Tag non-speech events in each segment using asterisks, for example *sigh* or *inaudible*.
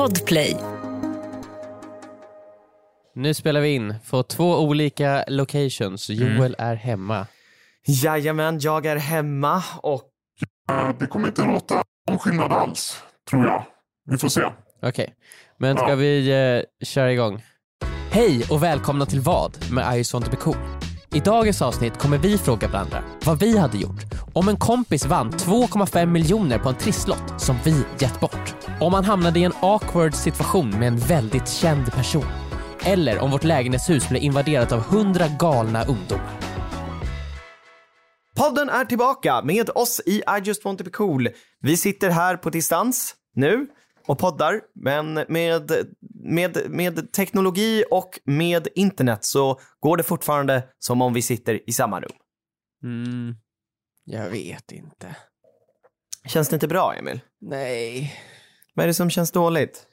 Podplay. Nu spelar vi in på två olika locations. Joel är hemma. Jajamän, jag är hemma och Det kommer inte låta någon skillnad alls, tror jag. Vi får se. Okej, men ska vi eh, köra igång? Hej och välkomna till Vad med I just want to be cool. I dagens avsnitt kommer vi fråga varandra vad vi hade gjort om en kompis vann 2,5 miljoner på en trisslott som vi gett bort. Om man hamnade i en awkward situation med en väldigt känd person. Eller om vårt lägenhetshus blev invaderat av 100 galna ungdomar. podden är tillbaka med oss i I just want to be cool. Vi sitter här på distans nu och poddar, men med, med, med teknologi och med internet så går det fortfarande som om vi sitter i samma rum. Mm, jag vet inte. Känns det inte bra, Emil? Nej. Vad är det som känns dåligt?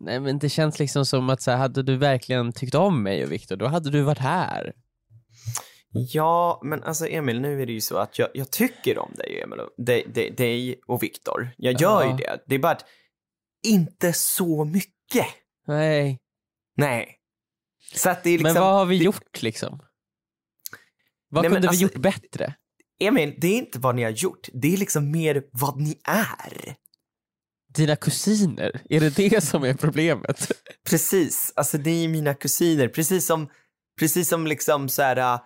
Nej men det känns liksom som att så här, hade du verkligen tyckt om mig och Viktor, då hade du varit här. Ja, men alltså Emil, nu är det ju så att jag, jag tycker om dig, Emil, och, dig, dig, dig och Viktor. Jag gör Ja. ju det. Det är bara att inte så mycket. Nej. Nej. Så att det är liksom... men vad har vi gjort liksom? Vad Nej, kunde vi alltså- gjort bättre? Emil, det är inte vad ni har gjort. Det är liksom mer vad ni är. Dina kusiner, är det det som är problemet? *laughs* Precis. Alltså, det är mina kusiner. Precis som, precis som liksom så här... uh,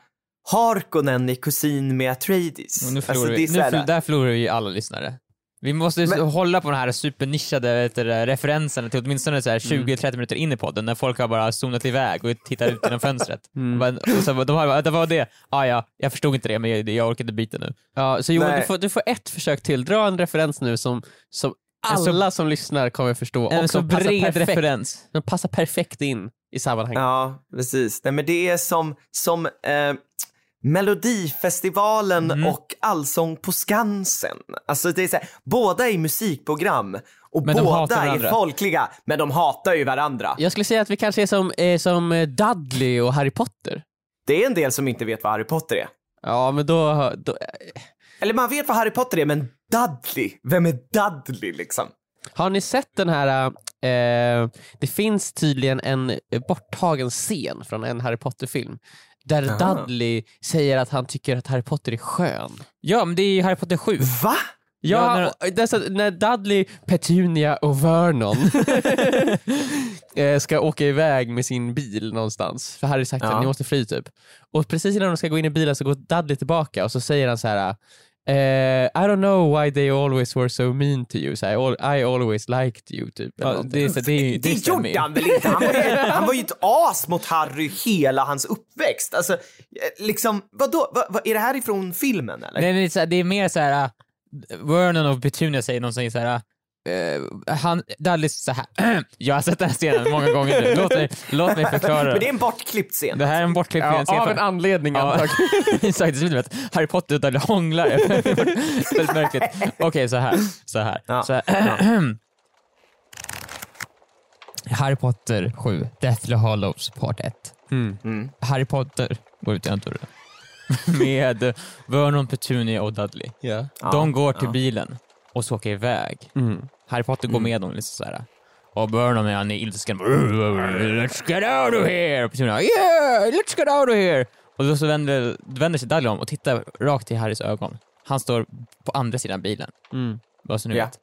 Harkonnen är kusin med Atreides. Och nu alltså, förlorar det vi, nu förl- där förlorar vi alla lyssnare. Vi måste Men- hålla på den här supernischade vet du, referenserna till åtminstone så här 20-30 minuter in i podden när folk har bara zonat iväg och tittar ut genom fönstret. *laughs* Mm. Och så, de har, det var det, ah, ja, jag förstod inte det men jag, jag orkade byta nu. Ja, så Joel, Nej. du får, du får ett försök till. Dra en referens nu som, som En så- alla som lyssnar kommer förstå En så bred perfekt, referens. som passar perfekt in i sammanhanget. Ja, precis. Nej, men det är som, som eh, Melodifestivalen Mm. och Allsång på Skansen. Alltså det är så här, båda är musikprogram och Men båda är folkliga, men de hatar ju varandra. Jag skulle säga att vi kanske är som, är som eh, Dudley och Harry Potter. Det är en del som inte vet vad Harry Potter är. Ja, men då... då Eller man vet vad Harry Potter är, men Dudley, vem är Dudley liksom? har ni sett den här... Eh, det finns tydligen en eh, borttagen scen från en Harry Potter-film där Aha. Dudley säger att han tycker att Harry Potter är skön. Ja, men det är ju Harry Potter 7. Va? Ja, när- och det är så, att när Dudley, Petunia och Vernon *laughs* eh, ska åka iväg med sin bil någonstans, för Harry sagt att Ja. ni måste fly typ. Och precis innan de ska gå in i bilen så går Dudley tillbaka och så säger han så här. Eh, I don't know why they always were so mean to you, så I, I always liked you typ. Ja, det, är så- det, Det, det gjorde han väl inte? Han var, ju, *laughs* han var ju ett as mot Harry hela hans uppväxt. Alltså, eh, liksom, vadå? Va, va, är det här ifrån filmen eller? Nej, men det, är så här, det är mer så här. äh, Vernon och Petunia säger någonting så här. Uh, han, Dudley så här. *clears throat* jag har sett den här scenen många gånger nu. Låt mig, låt mig förklara. Men det är en bortklippt scen. Det här är en bortklippt ja, scen av en anledning Ja, *laughs* exakt, det Harry Potter och Dudley hånglar. *laughs* Väldigt märkligt. Okej, så här. Så här. Ja. Så här. *clears throat* Harry Potter 7, Deathly Hallows Part 1. Mm. Harry Potter går ut genom *laughs* dörren. Med Vernon, Petunia och Dudley. Ja. De går till ja. bilen och så åker iväg. Mm. Harry Potter går med dem liksom såhär. Och är han är ilsken. Let's get out of here! Och Petunia, yeah! Let's get out of here! Och då så vänder, vänder sig Dudley om och tittar rakt i Harrys ögon. Han står på andra sidan bilen. Mm. Bara så ni vet.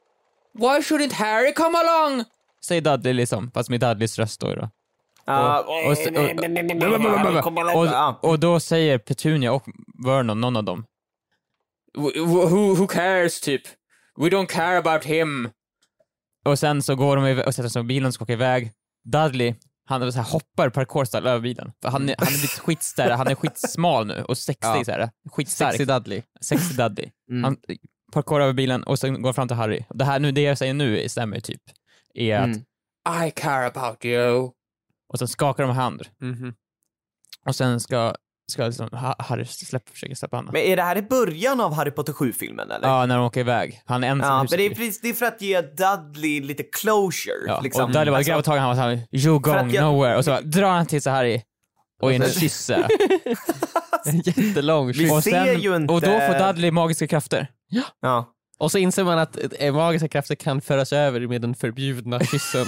Why shouldn't Harry come along? Säger Dudley liksom, fast med Dudleys röst då. då. Och- då säger Petunia och Vernon, någon av dem, who, who cares typ? We don't care about him. Och sen så går de iväg, och sätter sig i bilen och ska åka iväg. Dudley, han så här hoppar parkourstyle över bilen. För han, är- han är blivit skitstar, han är skitsmal nu och 60 Ja. så här, skitstark. Sexy Dudley. 60 Dudley. Mm. Han parkourar över bilen och sen går fram till Harry. Det här nu, det jag säger nu stämmer typ. Är att Mm. I care about you. Och sen skakar de hand. Mhm. Och sen ska, ska liksom Ha- Harry släppa, försöka släppa handen. Men är det här i början av Harry Potter 7-filmen eller? Ja, när de åker iväg. Han är ensam Ja, men det är, precis, det är för att ge Dudley lite closure. Ja, liksom. och Dudley bara Alltså, grabbar tag i honom och sa “You För going jag- nowhere” och så bara, drar han till sig Harry och in *laughs* en så- kyss så här. Jättelång Vi kyss. och, ser ju inte- och då får Dudley magiska krafter. ja. Och så inser man att eh, magiska krafter kan föras över med den förbjudna kyssen.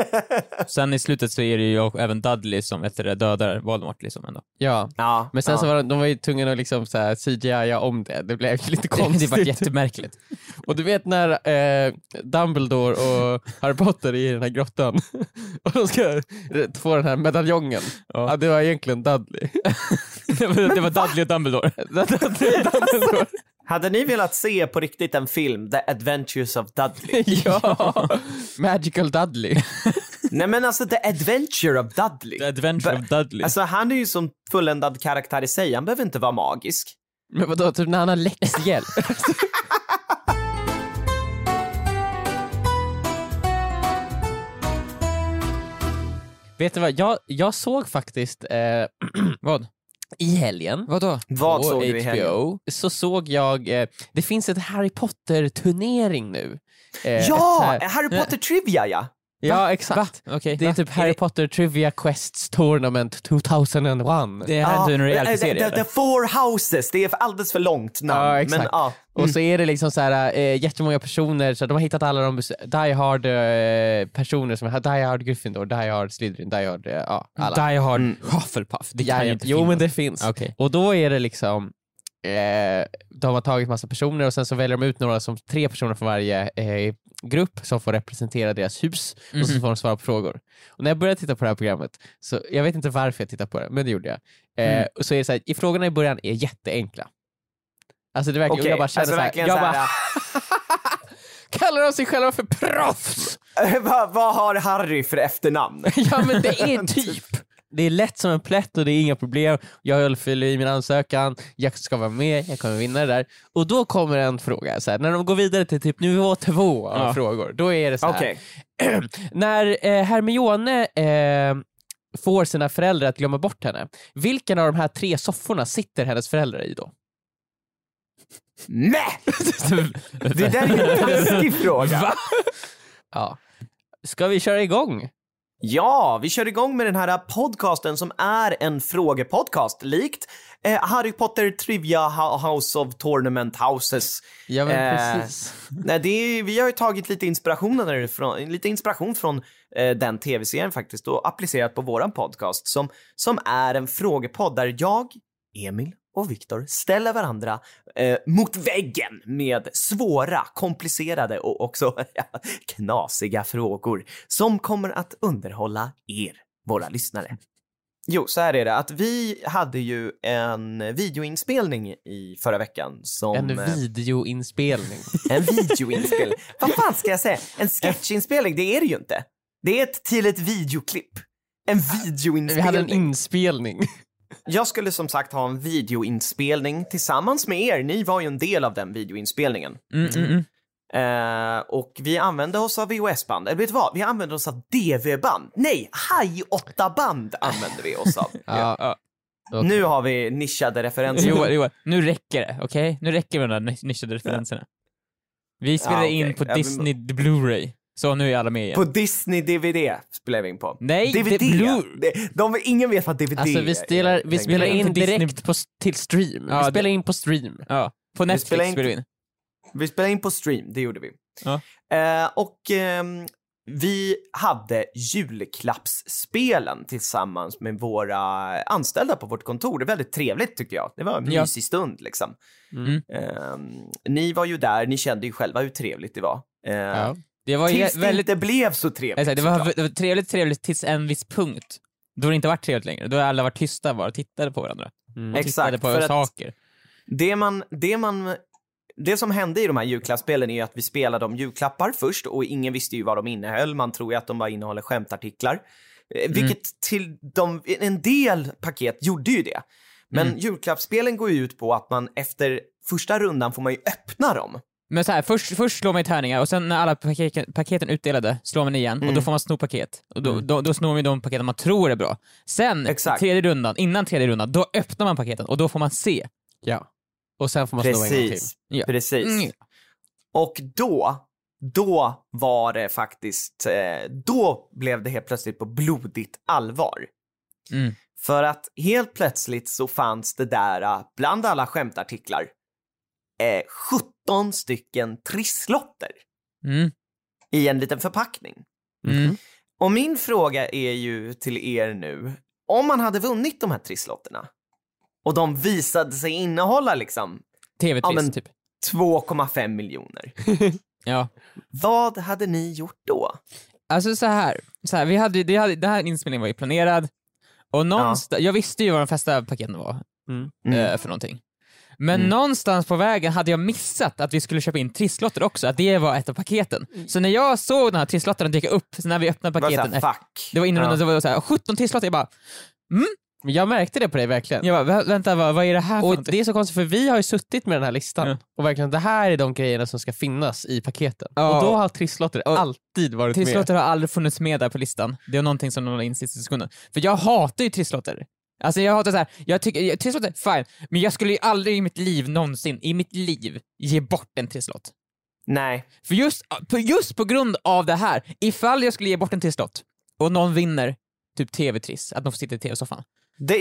*laughs* Sen i slutet så är det ju även Dudley som vet du, dödar Voldemort liksom ändå. ja. Ja, Men sen ja. så var de, de var ju tvungna att liksom så här CGI om det. Det blev lite *laughs* Det, konstigt. det var jättemärkligt. Och du vet när eh, Dumbledore och *laughs* Harry Potter är i den här grottan och de ska få den här medaljongen. Ja. det var egentligen Dudley. det, var, det var Dudley och Dumbledore. Dudley och Dumbledore. Hade ni velat se på riktigt en film, The Adventures of Dudley? *laughs* ja, Magical Dudley. *laughs* Nej men alltså The Adventure of Dudley. The Adventure of Dudley. Alltså han är ju som fulländad karaktär i sig, han behöver inte vara magisk. Men vadå, typ när han har läxhjälp? *laughs* Vet du vad, jag, jag såg faktiskt eh, *clears throat* Vad? I helgen Vadå? Vad på såg du i helgen? HBO så såg jag, eh, det finns ett Harry Potter-turnering nu. Eh, ett så Ja, här- Harry Potter Trivia ja! Ja exakt. Okej. Det är va? typ Harry Potter Trivia Quests Tournament 2001. Det är inte en Ja, reality-serie the, the, the Four Houses, det är alldeles för långt namn. Ja, exakt. Men, ja. Och så är det liksom så här, eh, jättemånga personer, så de har hittat alla de Die Hard eh, personer som är Die Hard Gryffindor, Die Hard Slytherin, Die Hard, eh, ja alla. Die Hard Mm. Hufflepuff. Det kan Ja, ju inte jo finnas. men det finns. Okej. Och då är det liksom, eh, de har tagit massa personer och sen så väljer de ut några som tre personer från varje eh, grupp som får representera deras hus och så Mhm. får de svara på frågor. Och när jag började titta på det här programmet, så jag vet inte varför jag tittade på det, men det gjorde jag. Eh, Mm. och så är det så här, i frågorna i början är jätteenkla. Alltså det verkar, Okej, jag bara känner alltså så här, jag bara, här, *laughs* kallar de sig själva för proffs? vad, vad har Harry för efternamn? *laughs* ja men det är *laughs* typ. Det är lätt som en plätt och det är inga problem. Jag fyller i min ansökan, jag ska vara med, jag kommer vinna det där. Och då kommer en fråga, så här, när de går vidare till typ nivå två Ja. frågor, då är det så här. Okej. *clears throat* När eh, Hermione eh, får sina föräldrar att glömma bort henne, vilken av de här tre sofforna sitter hennes föräldrar i då? Nej! Det där är en taskig *laughs* fråga. Ja. Ska vi köra igång? Ja, vi kör igång med den här podcasten som är en frågepodcast, likt eh, Harry Potter Trivia Ho- House of Tournament Houses. Ja men Eh, precis. *laughs* Nej, det är, vi har ju tagit lite inspiration, därifrån, lite inspiration från eh, den tv-serien faktiskt och applicerat på våran podcast som, som är en frågepodd där jag, Emil och Viktor ställer varandra eh, mot väggen med svåra, komplicerade och också *laughs* knasiga frågor som kommer att underhålla er, våra lyssnare. Jo, så här är det att vi hade ju en videoinspelning i förra veckan som... En eh, videoinspelning. *laughs* en videoinspelning. Vad fan ska jag säga? En sketchinspelning, det är det ju inte. Det är ett, till ett videoklipp. En Vi hade en videoinspelning. inspelning. Jag skulle som sagt ha en videoinspelning tillsammans med er. Ni var ju en del av den videoinspelningen. Mm, mm, mm. Eh, och vi använde oss av VHS-band. Eller vet du vad? Vi använde oss av DV-band. Nej, High 8-band använde vi oss av. *laughs* Ja. Ja. okej. Nu har vi nischade referenser. Johan, Johan, nu räcker det, okej? Nu räcker det med de där nischade referenserna. Vi spelar Ja, okej. in på Disney Blu-ray. Så nu är alla med igen. På Disney DVD spelar vi in på. Nej, DVD! är Det- de, ingen vet vad DVD Alltså vi är. spelar, vi spelar in direkt på, till stream. Ja, vi det- spelar in på stream. Ja, på Netflix spelar in- spelar vi in. Vi spelade in på stream, det gjorde vi. Ja. Eh, och ehm, vi hade julklappsspelen tillsammans med våra anställda på vårt kontor. Det är väldigt trevligt tycker jag. Det var en Ja. mysig stund liksom. Mm. Ehm, ni var ju där, ni kände ju själva hur trevligt det var. Eh, Ja. Det var Tills det väldigt... inte blev så trevligt Exakt, det, var, det var trevligt, trevligt tills en viss punkt. Då har det inte varit trevligt längre. Då har alla varit tysta bara och tittade på varandra. Mm. Och tittade Exakt, på saker. Det man, det man det som hände i de här julklappsspelen är ju att vi spelade om julklappar först och ingen visste ju vad de innehöll. Man tror ju att de bara innehåller skämtartiklar. Eh, Vilket till de, en del paket gjorde ju det. Men Mm. julklappsspelen går ju ut på att man efter första rundan får man ju öppna dem. Men så här, först, först slår man i tärningar och sen när alla paketen, paketen utdelade slår man igen och Mm. då får man sno paket. Och då, då, då snor man de paketen man tror är bra. Sen, Exakt. tredje rundan, innan tredje rundan, då öppnar man paketen och då får man se. Ja. Och sen får man sno en gång till. Precis. Ja. Precis. Mm. Och då, då var det faktiskt, eh, då blev det helt plötsligt på blodigt allvar. Mm. För att helt plötsligt så fanns det där, eh, bland alla skämtartiklar, eh, 17 stycken trisslotter Mm. i en liten förpackning. Mm. Och min fråga är ju till er nu, om man hade vunnit de här trisslotterna och de visade sig innehålla liksom TV-triss, Ja, men- typ. 2,5 miljoner, *laughs* Ja. vad hade ni gjort då? Alltså så här, så här vi hade, det hade, den här inspelningen var ju planerad, och någonstans, jag visste ju vad de flesta paketen var Mm. Mm. eh, för någonting. Men Mm. någonstans på vägen hade jag missat att vi skulle köpa in trisslotter också, att det var ett av paketen. Så när jag såg den här trisslotterna dyka upp, när vi öppnade Det var paketen, såhär, det var innan Ja. det var så här, 17 trisslotter, jag bara, Men Jag märkte det på dig verkligen. jag bara "Vä- vänta vad, vad är det här för Och någonting? det är så konstigt för vi har ju suttit med den här listan Ja. och verkligen det här är de grejerna som ska finnas i paketen. Ja. Och då har trisslotter Och alltid varit med. Trisslotter har aldrig funnits med där på listan. Det är någonting som de la in sista sekunden. För jag hatar ju trisslotter. Alltså jag hatar så här, jag tycker, jag- trisslotter, fine, men jag skulle ju aldrig i mitt liv någonsin, i mitt liv, ge bort en trisslott. Nej. För just på, just på grund av det här, ifall jag skulle ge bort en trisslott och någon vinner typ TV-triss, att de får sitta i TV-soffan,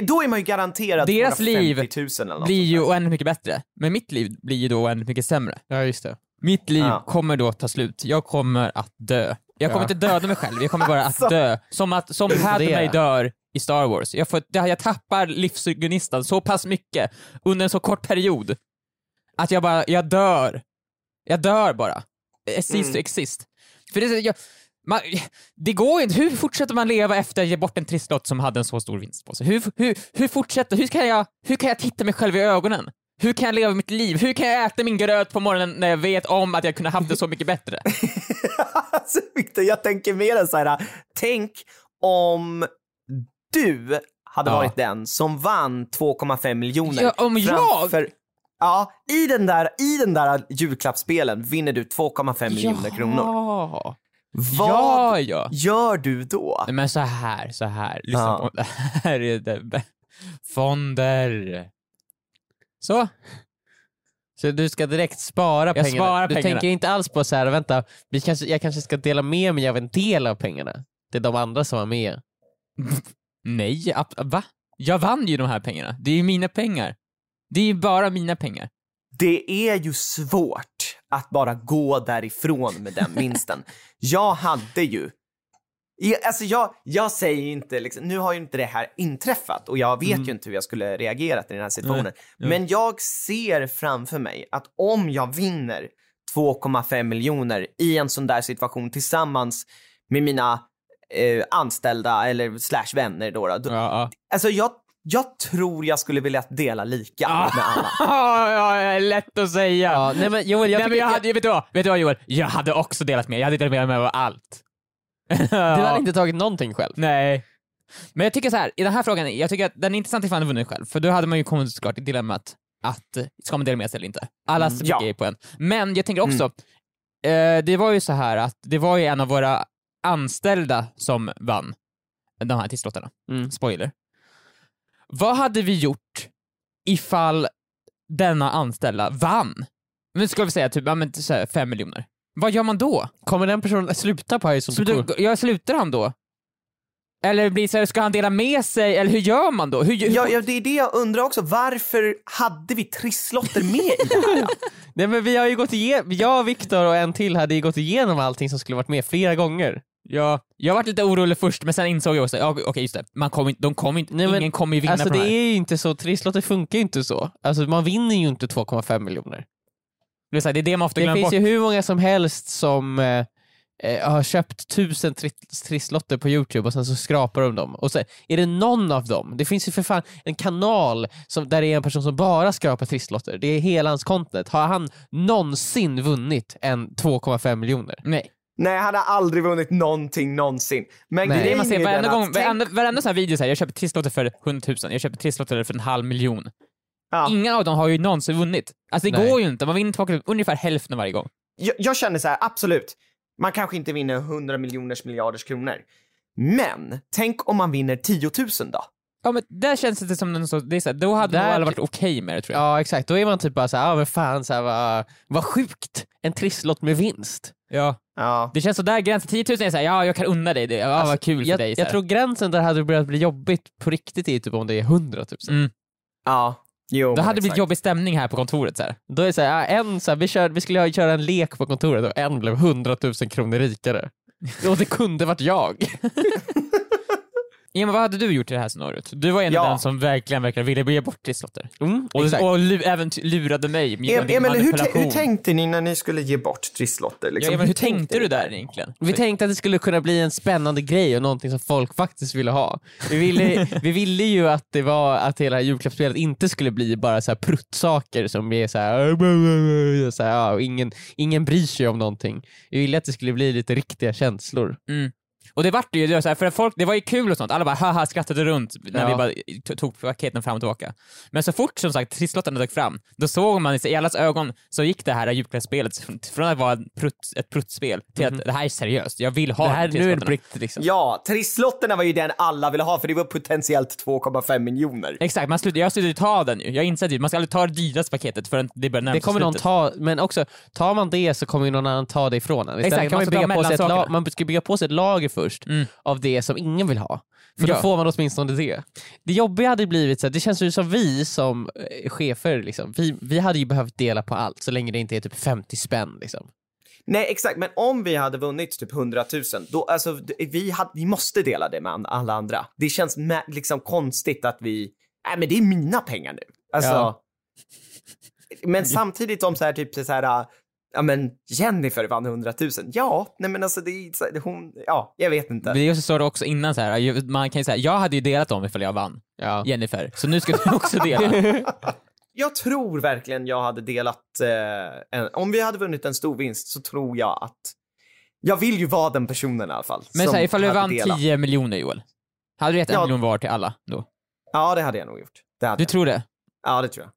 då är man ju garanterad Deras 250 liv 000 eller något blir ju oändligt mycket bättre. Men mitt liv blir ju då oändligt mycket sämre. Ja just det. Mitt liv Ja. kommer då ta slut. Jag kommer att dö. Jag kommer inte döda mig själv, jag kommer bara att *laughs* dö. Som att som Padme dör i Star Wars. Jag, får, jag tappar livsgnistan så pass mycket under en så kort period att jag bara, jag dör. Jag dör bara. Exist Mm. exist. För det, jag, man, det går inte, hur fortsätter man leva efter att ge bort en trisslott som hade en så stor vinst på sig? Hur, hur, hur fortsätter, hur kan, jag, hur kan jag titta mig själv i ögonen? Hur kan jag leva mitt liv? Hur kan jag äta min gröt på morgonen när jag vet om att jag kunde haft det så mycket bättre? *laughs* alltså, Victor, jag tänker mer så här, tänk om du hade Ja. varit den som vann 2,5 miljoner. Ja, om jag? framför- Ja, i den där, i den där julklappsspelen vinner du 2,5 miljoner kronor. Ja, Vad ja, ja. gör du då? Nej, men så här, så här. Lyssna Ja. på *laughs* det här är det Fonder. Så. Så du ska direkt spara Jag pengarna? sparar du pengarna. tänker inte alls på så här, vänta, vi kanske, jag kanske ska dela med mig av en del av pengarna? Det är de andra som var med. *laughs* Nej, va? Jag vann ju de här pengarna. Det är ju mina pengar. Det är ju bara mina pengar. Det är ju svårt att bara gå därifrån med den vinsten. *laughs* jag hade ju Ja, Alltså jag, jag säger ju inte, liksom, nu har ju inte det här inträffat och jag vet ju inte hur jag skulle reagerat i den här situationen. Nej, ja. Men jag ser framför mig att om jag vinner 2,5 miljoner i en sån där situation tillsammans med mina eh, anställda eller slash vänner då, då Ja, ja. alltså jag, jag tror jag skulle vilja dela lika Ah. med alla. *laughs* Ja, ja, lätt att säga. Ja, nej men Joel, jag Nej, men jag hade, vet, du vad? vet du vad Joel? Jag hade också delat med. Jag hade delat med mig av allt. Du hade inte tagit någonting själv. Nej. Men jag tycker så här, i den här frågan, jag tycker att den är intressant ifall han hade vunnit själv, för då hade man ju kommit såklart i dilemmat att, ska man dela med sig eller inte? Alla Mm, mm, ja. på en. Men jag tänker också, eh, det var ju så här att det var ju en av våra anställda som vann de här trisslotterna. Mm. Spoiler. Vad hade vi gjort ifall denna anställda vann? Men ska vi säga typ, ja, men, så här, fem miljoner. Vad gör man då? Kommer den personen sluta på Cool? då, jag slutar han då? Eller blir det så här, ska han dela med sig, eller hur gör man då? Hur, hur, Ja, ja, det är det jag undrar också. Varför hade vi trisslotter med i det här? *laughs* Nej men vi har ju gått igenom, jag, Viktor och en till hade ju gått igenom allting som skulle varit med flera gånger. ja, jag var lite orolig först, men sen insåg jag också, ja, okej just det, man inte, de kommer inte, Nej, men, ingen kommer ju vinna Alltså på det det här. är ju inte så, trisslotter funkar ju inte så. Alltså man vinner ju inte 2,5 miljoner. Det är, här, det är det man ofta Det glömmer finns bort. ju hur många som helst som eh, eh, har köpt tusen tri- trisslotter på Youtube och sen så skrapar de dem. Och så är det någon av dem, det finns ju för fan en kanal som, där det är en person som bara skrapar trisslotter, det är hela hans content. Har han någonsin vunnit en 2,5 miljoner? Nej. Nej, han har aldrig vunnit någonting någonsin. Men Nej. Det är det man ser är varenda gång, varenda, varenda sån här video så här, jag köper trisslotter för 100 000, jag köper trisslotter för en halv miljon. Ja. Ingen av dem har ju någonsin vunnit. Alltså det Nej. går ju inte, man vinner tillbaka ungefär hälften varje gång. jag, jag känner så här, absolut. Man kanske inte vinner 100 miljoners miljarders kronor. Men tänk om man vinner 10 000 då? Ja men där känns det som så, det är så här, då hade nog alla varit okej med det tror jag. Ja exakt, då är man typ bara såhär, ah, men fan så här, vad, vad sjukt, en trisslott med vinst. Ja. Ja. Det känns så där gränsen, 10 000 är såhär, ja jag kan unna dig det, ja Alltså, vad kul för jag, dig. så jag tror gränsen där hade börjat bli jobbigt på riktigt är typ om det är 100 000. Mm. Ja. Jo, men hade det blivit jobbig stämning här på kontoret. Så här. Då är det så här, ja, en, så här, vi, kör, vi skulle köra en lek på kontoret och en blev 100 000 kronor rikare. *laughs* Och det kunde varit jag. *laughs* Emma, vad hade du gjort i det här scenariot? Du var en Ja. av den som verkligen, verkligen ville ge bort trisslotter. Mm, Och, exakt. och lu, även lurade mig med Em- din Emil, hur, hur tänkte ni när ni skulle ge bort trisslotter? ja, Liksom? Emil, hur tänkte du där egentligen? Vi tänkte att det skulle kunna bli en spännande grej och någonting som folk faktiskt ville ha. Vi ville, *laughs* vi ville ju att det var att hela julklappsspelet inte skulle bli bara så här pruttsaker som är så här, så här ja, och ingen, ingen bryr sig om någonting. Vi ville att det skulle bli lite riktiga känslor. Och det vart det ju, det var så här, för att folk, det var ju kul och sånt, alla bara haha skrattade runt när Ja. vi bara tog paketen fram och tillbaka. Men så fort som sagt trisslotterna dök fram, då såg man i allas ögon så gick det här julklappsspelet från- från att vara ett, prutt, ett pruttspel till att det här är seriöst, jag vill ha det här, nu är det liksom. Ja, trisslotterna var ju den alla ville ha för det var potentiellt 2,5 miljoner. Exakt, man slutar, jag slutade ta den ju. Jag inser det, man ska aldrig ta det dyraste paketet förrän det börjar närma Det sig kommer någon ta, men också, tar man det så kommer ju någon annan ta det ifrån en. Exakt, kan man man, ska bygga på sig ett man ska bygga på sig ett lager först Mm. av det som ingen vill ha. För då Ja. får man åtminstone det. Det jobbiga hade blivit, så här, det känns ju som vi som eh, chefer, liksom, vi, vi hade ju behövt dela på allt så länge det inte är typ 50 spänn. Liksom. Nej, exakt, men om vi hade vunnit typ 100 000, då, alltså, vi, hade, vi måste dela det med alla andra. Det känns liksom konstigt att vi, nej men det är mina pengar nu. Alltså, Ja. men samtidigt om så här typ så här, ja men Jennifer vann 100 000. Ja, nej men alltså det är hon, ja, jag vet inte. Men det är också så också innan så här, man kan ju säga, jag hade ju delat dem ifall jag vann, Ja. Jennifer, så nu ska du också dela. *laughs* Jag tror verkligen jag hade delat, eh, en, om vi hade vunnit en stor vinst så tror jag att, jag vill ju vara den personen i alla fall. Men så här, ifall du vann delat. 10 miljoner Joel, hade du gett en Ja. miljon var till alla då? Ja, det hade jag nog gjort. Det Du jag. tror det? Ja, det tror jag.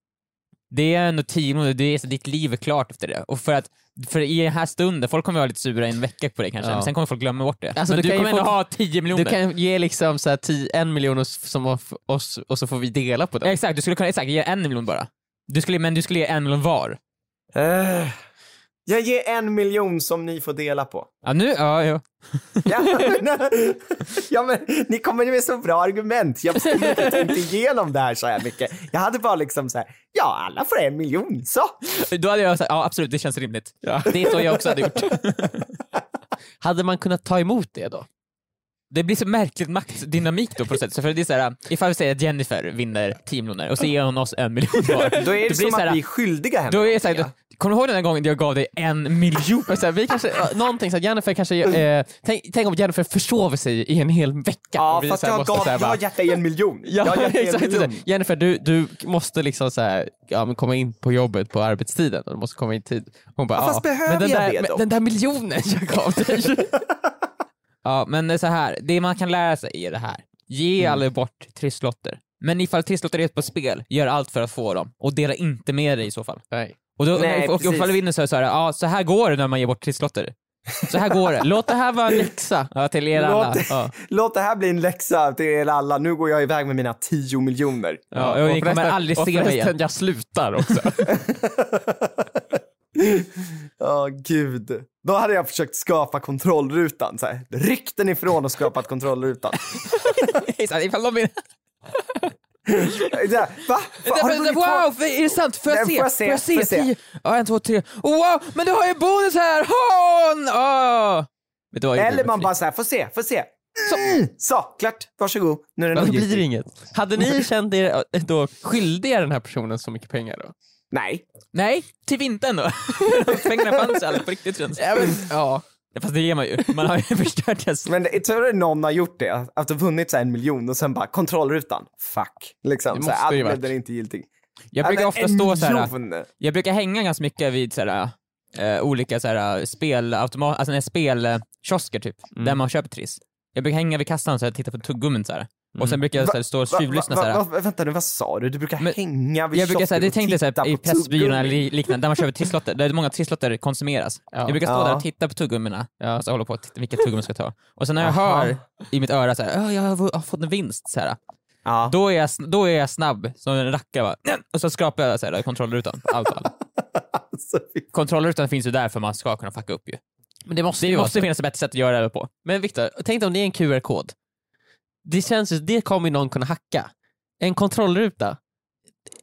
Det är ändå 10 miljoner, det är så ditt liv är klart efter det. Och för att, för i den här stunden, folk kommer vara lite sura i en vecka på det kanske, Ja. men sen kommer folk glömma bort det. Alltså, men du du, kommer ändå få- ha 10 miljoner. Du kan ge liksom så här 10, en miljon som oss och så får vi dela på Ja, det. Exakt, du skulle kunna exakt, ge en miljon bara. Du skulle, men du skulle ge en miljon var. Eh, jag ger en miljon som ni får dela på. Ja, nu, ja, *laughs* ja. Ja, *laughs* men, ja, men ni kommer med så bra argument. Jag skulle inte tänkt igenom det här så här mycket. Jag hade bara liksom så här, ja, alla får en miljon, så. Då hade jag sagt, ja absolut, det känns rimligt. Det är så jag också hade gjort. *laughs* Hade man kunnat ta emot det då? Det blir så märkligt maktdynamik då på något sätt. Så för det är så här, ifall vi säger att Jennifer vinner 10 miljoner och så ger hon oss en miljon var. Då är det, blir som så här, att vi är skyldiga henne. Då är det så här, då, kommer du ihåg den här gången jag gav dig en miljon? Så här, vi kanske, ja, någonting så att Jennifer kanske, eh, tänk, tänk om Jennifer försover sig i en hel vecka. Ja, och vi fast jag måste gav, här *laughs* jag har gett dig en miljon. jag Ja, har gett dig en miljon. Jennifer, du, du måste liksom så här, ja, men komma in på jobbet på arbetstiden. Du måste komma in tid. Hon bara, Ja, fast behöver men den jag där, det men då?" Den där miljonen jag gav dig. *laughs* *laughs* Ja, men så här, det man kan lära sig är det här. Ge Mm. aldrig bort trisslotter. Men ifall trisslotter är på spel, gör allt för att få dem. Och dela inte med dig i så fall. Nej. Och, då, Nej, och, och ifall du vinner så är det så här, ja så här går det när man ger bort trisslotter. Så här går det. *laughs* Låt det här vara en läxa. Ja, till er alla. Låt, Ja. *laughs* låt det här bli en läxa till er alla. Nu går jag iväg med mina 10 miljoner. Ja, och ni kommer aldrig och se mig förresten, igen. jag slutar också. *laughs* *laughs* Ja, gud. Då hade jag försökt skapa kontrollrutan. Så här. Ryck den ifrån och skapat kontrollrutan. *laughs* Ifall de här, Va? Va? Har du vunnit två- Wow, är det sant? Får jag se? får jag se? Får jag se? Tio. Ja, en, två, tre. Oh, wow, men du har ju bonus här! Oh! Vet du vad jag Eller man bara så här, får se, får se. Så, så klart. Varsågod. Nu är det blir inget. Hade ni känt er eh, då skyldiga den här personen så mycket pengar då? Nej. Nej, till vintern då. Pengarna *laughs* fanns aldrig på riktigt känns Ja, men, ja. Ja, Fast det ger man ju. Man har ju *laughs* förstört det. Men jag tror att någon har gjort det. Att du vunnit så här en miljon och sen bara kontrollrutan. Fuck. Liksom. Det Så här, måste ju varit. den är inte giltig. Jag brukar ofta stå en så här. Jag brukar hänga ganska mycket vid så här, eh, olika så här, spelautomat, alltså spelkiosker typ, Mm. där man köper Triss. Jag brukar hänga vid kassan och titta på tuggummin så här. Och sen brukar jag så här, stå och tjuvlyssna va- va- va- Vänta nu, vad sa du? Du brukar Men- hänga vid Jag brukar säga, kiosken det och tänkte jag så här, i Pressbyrån eller tuggummi. li- liknande, där man köper trisslotter, där många trisslotter konsumeras. Ja. Jag brukar stå Ja. där och titta på tuggummina, Ja. och så hålla på och titta vilka tuggummin jag ska ta. Och sen när jag Aha. hör i mitt öra så här, "Ja, jag har fått en vinst, så här. Ja. Då, är jag, då är jag snabb som en rackare och så skrapar jag så här, kontrollrutan. på Allt. Alltså, *laughs* Kontrollrutan finns ju där för man ska kunna fucka upp ju. Men det måste Det måste finnas ett bättre sätt att göra det på. Men Viktor, tänk dig om det är en QR-kod. Det känns ju, det kommer någon kunna hacka. En kontrollruta.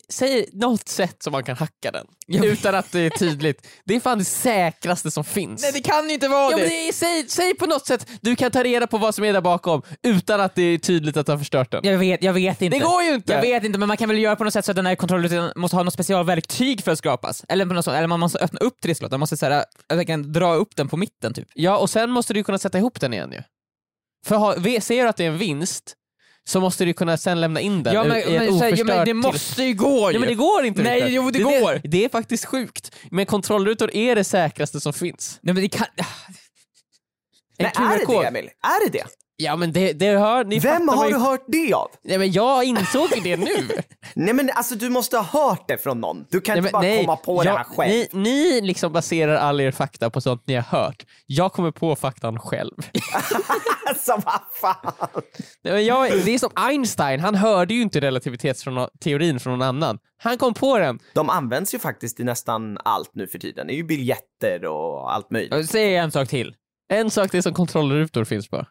säg något sätt som man kan hacka den. Utan att det är tydligt. Det är fan det säkraste som finns. Nej det kan ju inte vara Ja, det! det är, säg, säg på något sätt du kan ta reda på vad som är där bakom utan att det är tydligt att du har förstört den. Jag vet, jag vet inte. Det går ju inte! Jag vet inte men man kan väl göra på något sätt så att den här kontrollrutan måste ha något specialverktyg för att skapas. Eller, på något sånt, eller man måste öppna upp trisslotten, man måste så här, dra upp den på mitten typ. Ja, och sen måste du kunna sätta ihop den igen ju. För ha, ser du att det är en vinst så måste du kunna sen lämna in den Ja men, i ett men, här, ja, oförstört men det måste ju gå ju! Ja men det går inte Nej, jo, det är går. Det, det är faktiskt sjukt. Men kontrollrutor är det säkraste som finns. Nej men det kan... En Nej, är det det Emil? Är det det? Ja men det, det hör, ni Vem har du hört det av? Nej men jag insåg det nu. *laughs* Nej men alltså du måste ha hört det från någon. Du kan Nej, inte bara nej, komma på det jag- här själv. Ni, ni liksom baserar all er fakta på sånt ni har hört. Jag kommer på faktan själv. *laughs* Alltså vad fan. Nej, men jag, det är som Einstein, han hörde ju inte relativitetsteorin från någon annan. Han kom på den. De används ju faktiskt i nästan allt nu för tiden. Det är ju biljetter och allt möjligt. Säg en sak till. En sak det som kontrollrutor finns på.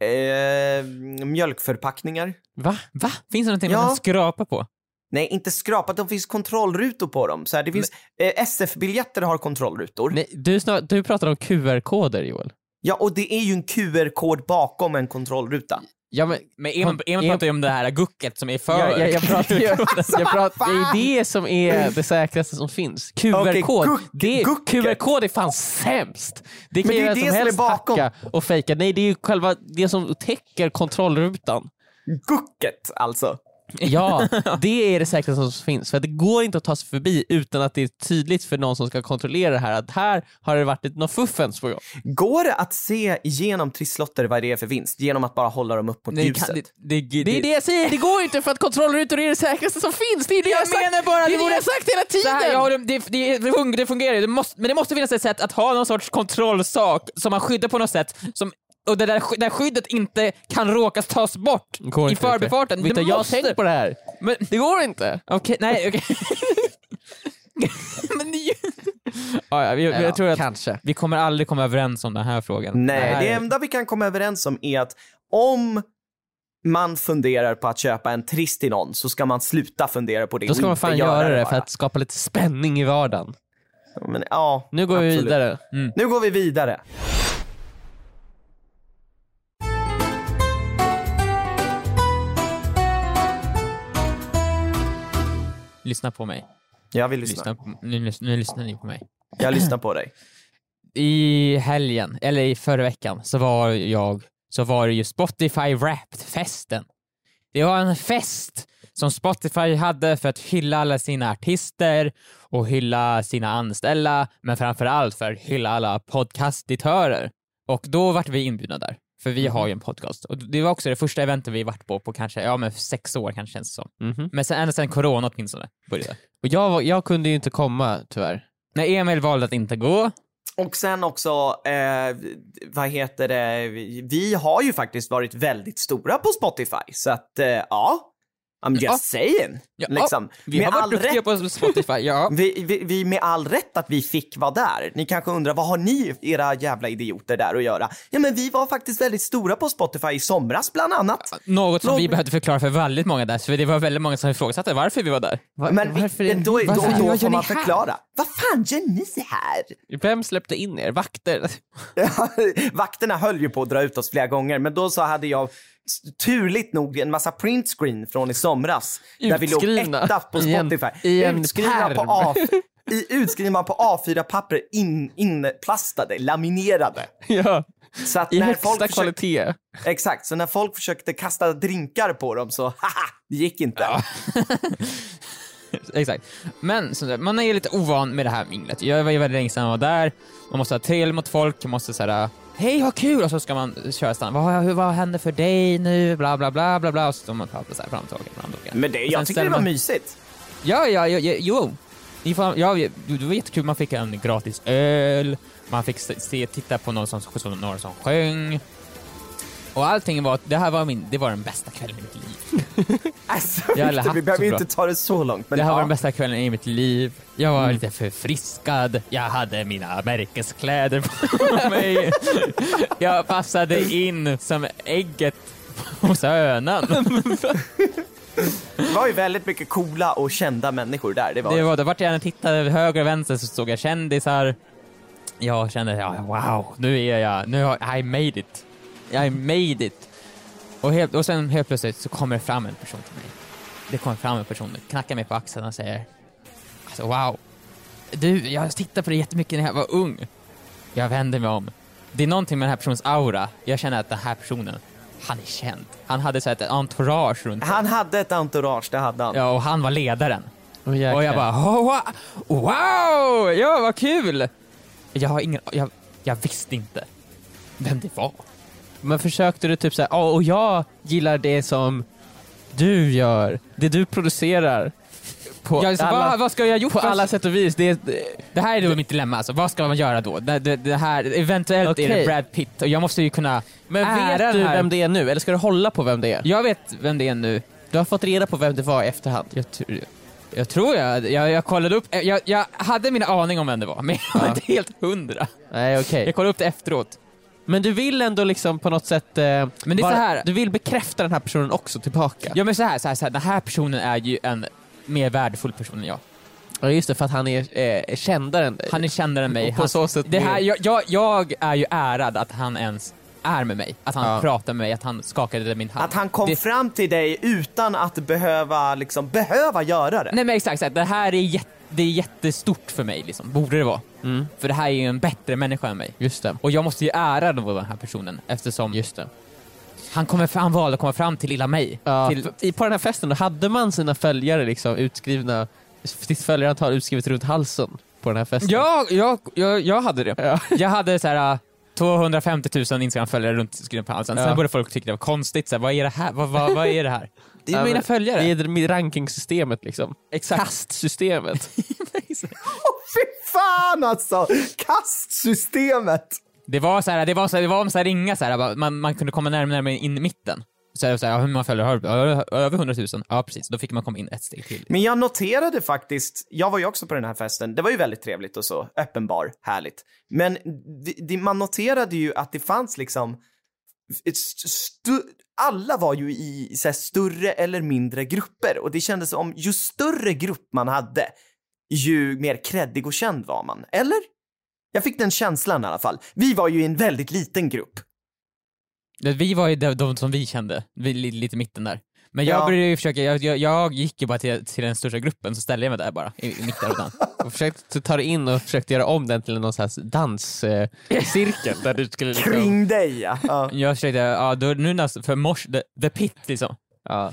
Eh, mjölkförpackningar. Va? Va? Finns det någonting Ja. man kan skrapa på? Nej, inte skrapat. Det finns kontrollrutor på dem. Så här, det finns, eh, SF-biljetter har kontrollrutor. Nej, du, snar, du pratar om QR-koder Joel. Ja, och det är ju en QR-kod bakom en kontrollruta. Ja, men, Men Emil, Emil Em- pratar ju om det här gucket som är för... jag, jag, jag pratar ju, *laughs* jag pratar, det är det som är det säkraste som finns. QR-kod, guck- det. QR-kod är fan sämst! Det kan Men det är ju vem det som helst bakom. hacka och fejka. Nej, det är ju själva det som täcker kontrollrutan. Gucket, alltså. Ja, *laughs* det är det säkraste som finns. För det går inte att ta sig förbi utan att det är tydligt för någon som ska kontrollera det här att här har det varit något fuffens på gång. Går det att se igenom trisslotter vad det är för vinst genom att bara hålla dem upp mot ljuset? kan, det, det, det, Det är det jag säger, det går inte för att kontrollrutor är det säkraste som finns. Det är det jag, sagt. menar bara det det borde- jag sagt hela tiden! här, ja, det, det, det, det fun- det fungerar ju, men det måste finnas ett sätt att ha någon sorts kontrollsak som man skyddar på något sätt som, och det där, där skyddet inte kan råkas tas bort i förbifarten. Vet Det du, jag har tänkt på det här. Men, Det går inte. okej, nej okej. *laughs* men det, ja, ja, vi, Ja, jag tror att kanske. vi kommer aldrig komma överens om den här frågan. Nej, Nej. det enda vi kan komma överens om är att om man funderar på att köpa en triss till någon så ska man sluta fundera på det Då ska man fan göra det för att skapa lite spänning i vardagen. Men, ja, Nu går vi absolut. vidare. Nu går vi vidare. Lyssna på mig. Jag vill lyssna. Lyssna på, nu, nu lyssnar ni på mig. Jag lyssnar på dig. *clears throat* I helgen, eller i förra veckan, så var jag, så var det ju Spotify Wrapped-festen. Det var en fest som Spotify hade för att hylla alla sina artister och hylla sina anställda, men framför allt för att hylla alla podcastitörer. Och då vart vi inbjudna där, för vi har ju en podcast. Och det var också det första eventet vi varit på på kanske, ja men sex år kanske känns det som. Mhm. Men sen, ända sen corona åtminstone började. Och jag, var- jag kunde ju inte komma tyvärr. När Emil valde att inte gå, Och sen också, eh, vad heter det, vi, vi har ju faktiskt varit väldigt stora på Spotify, så att eh, ja, I'm just Ja. saying. Ja, liksom. vi med har varit duktiga rätt, på Spotify, ja. *laughs* vi, vi, vi med all rätt att vi fick vara där. Ni kanske undrar, vad har ni, era jävla idioter, där att göra? Ja, men vi var faktiskt väldigt stora på Spotify i somras, bland annat. Något som Låt- vi behövde förklara för väldigt många där, så det var väldigt många som ifrågasatte varför vi var där. Va- Men varför, men då, då, varför, då, vad gör får man förklara. Vad fan gör ni här? Vem släppte in er? Vakter? *laughs* Vakterna höll ju på att dra ut oss flera gånger, men då så hade jag turligt nog en massa printscreen från i somras. Där vi låg Utskrivna etta på i en- Spotify. i en utskrivna, på. A, i, utskrivna på A4-papper, in, inplastade, laminerade. ja, Så att i när högsta folk försökte, kvalitet. exakt, så när folk försökte kasta drinkar på dem så *laughs* haha, det gick inte. Exakt. Men som sagt, man är lite ovan med det här minglet. Jag var ju väldigt länge sedan jag var där, man måste ha trevligt mot folk, man måste säga Hej vad kul! Och så ska man köra stan. Vad, hur- vad händer för dig nu? Bla bla bla bla bla. Och så står man och pratar så här fram och tillbaka, fram och tillbaka. Men det, jag tycker det var man- mysigt. Ja, ja, ja, ja jo. Ja, det var jättekul, man fick en gratis öl, man fick se, titta på någon som, som, några som sjöng. Och allting var, det här var min, det var den bästa kvällen i mitt liv. *laughs* Alltså, Jag aldrig Victor, vi haft behöver ju inte ta det så långt. Men det här var ja. den bästa kvällen i mitt liv. Jag var lite förfriskad, jag hade mina märkeskläder på *laughs* mig. Jag passade in som ägget hos hönan. *laughs* Det var ju väldigt mycket coola och kända människor där. Det var Det var det. Vart jag än tittade höger och vänster så såg jag kändisar. Jag kände, ja, wow, nu är jag, nu har I made it. I made it. Och, helt, och sen helt plötsligt så kommer det fram en person till mig. Det kommer fram en person, knackar mig på axeln och säger, alltså wow. Du, jag tittade på dig jättemycket när jag var ung. Jag vänder mig om. Det är någonting med den här personens aura. Jag känner att den här personen, han är känd. Han hade så här ett entourage runt sig. Han hade ett entourage, det hade han. Ja, och han var ledaren. Oh. Och jag bara, oh, wow, wow, ja vad kul! Jag har ingen, jag, jag visste inte vem det var. Men försökte du typ såhär, ja och jag gillar det som du gör, det du producerar. På, Jag, så, alla, vad, vad ska jag gjort? på alla sätt och vis. Det, Det här är då mitt dilemma alltså, vad ska man göra då? Det, det, det här, eventuellt är Okej. det Brad Pitt och jag måste ju kunna men vet du vem det är nu, eller ska du hålla på vem det är? Jag vet vem det är nu. Du har fått reda på vem det var i efterhand. Jag, tr- jag tror jag, jag, jag kollade upp, jag, jag hade min aning om vem det var, men jag var Ja. inte helt hundra. Nej okej. Jag kollade upp det efteråt. Men du vill ändå liksom på något sätt... Eh, Men det är bara- så här- Du vill bekräfta den här personen också tillbaka. Ja men så här, så här, så här, den här personen är ju en mer värdefull person än jag. Ja just det, för att han är eh, kändare än dig. Han är kändare än mig. Och på Han, så sätt det här, jag, jag, jag är ju ärad att han ens är med mig. Att han Ja. pratar med mig, att han skakade min hand. Att han kom det, fram till dig utan att behöva, liksom, behöva göra det. Nej men exakt, exakt. det här är, jätte, det är jättestort för mig liksom, borde det vara. Mm, För det här är ju en bättre människa än mig. just det. Och jag måste ju ära då den här personen eftersom Just det. han, kommer, fram- han valde att komma fram till lilla mig. Ja, till, för, i, på den här festen då, hade man sina följare liksom utskrivna, sitt följarantal utskrivet runt halsen på den här festen? jag, jag, jag, jag hade det. Ja. *laughs* Jag hade så här. äh, 250 000 Instagram-följare runt skrivna på halsen. Ja. Sen började folk tycka det var konstigt. Så här, vad är det här? Vad, vad, vad är det här? Det är mina följare. Det är rankingsystemet liksom. Exakt. Kastsystemet. *laughs* Fy fan alltså! Kastsystemet! Det var så här, det var så här, det var så här ringa så här, man, man kunde komma närmare, närmare in i mitten. Så här, så här, hur många följare har du? Över 100 000? Ja, precis. Då fick man komma in ett steg till. Men jag noterade faktiskt, jag var ju också på den här festen, det var ju väldigt trevligt och så, öppen bar, härligt. Men man noterade ju att det fanns liksom, alla var ju i så här, större eller mindre grupper och det kändes som ju större grupp man hade, ju mer kreddig och känd var man. Eller? Jag fick den känslan i alla fall. Vi var ju i en väldigt liten grupp. Vi var ju de, de som vi kände, vi, li- lite mitten där. Men jag Ja. började ju försöka, jag, jag, jag gick ju bara till, till den största gruppen, så ställde jag mig där bara, i, i mitten av den. *laughs* och försökte ta dig in och försökte göra om den till någon slags danscirkel där du skulle liksom... Kring dig ja. ja. Jag försökte, ja, då, nu när, för mors, the, the pit liksom. Ja.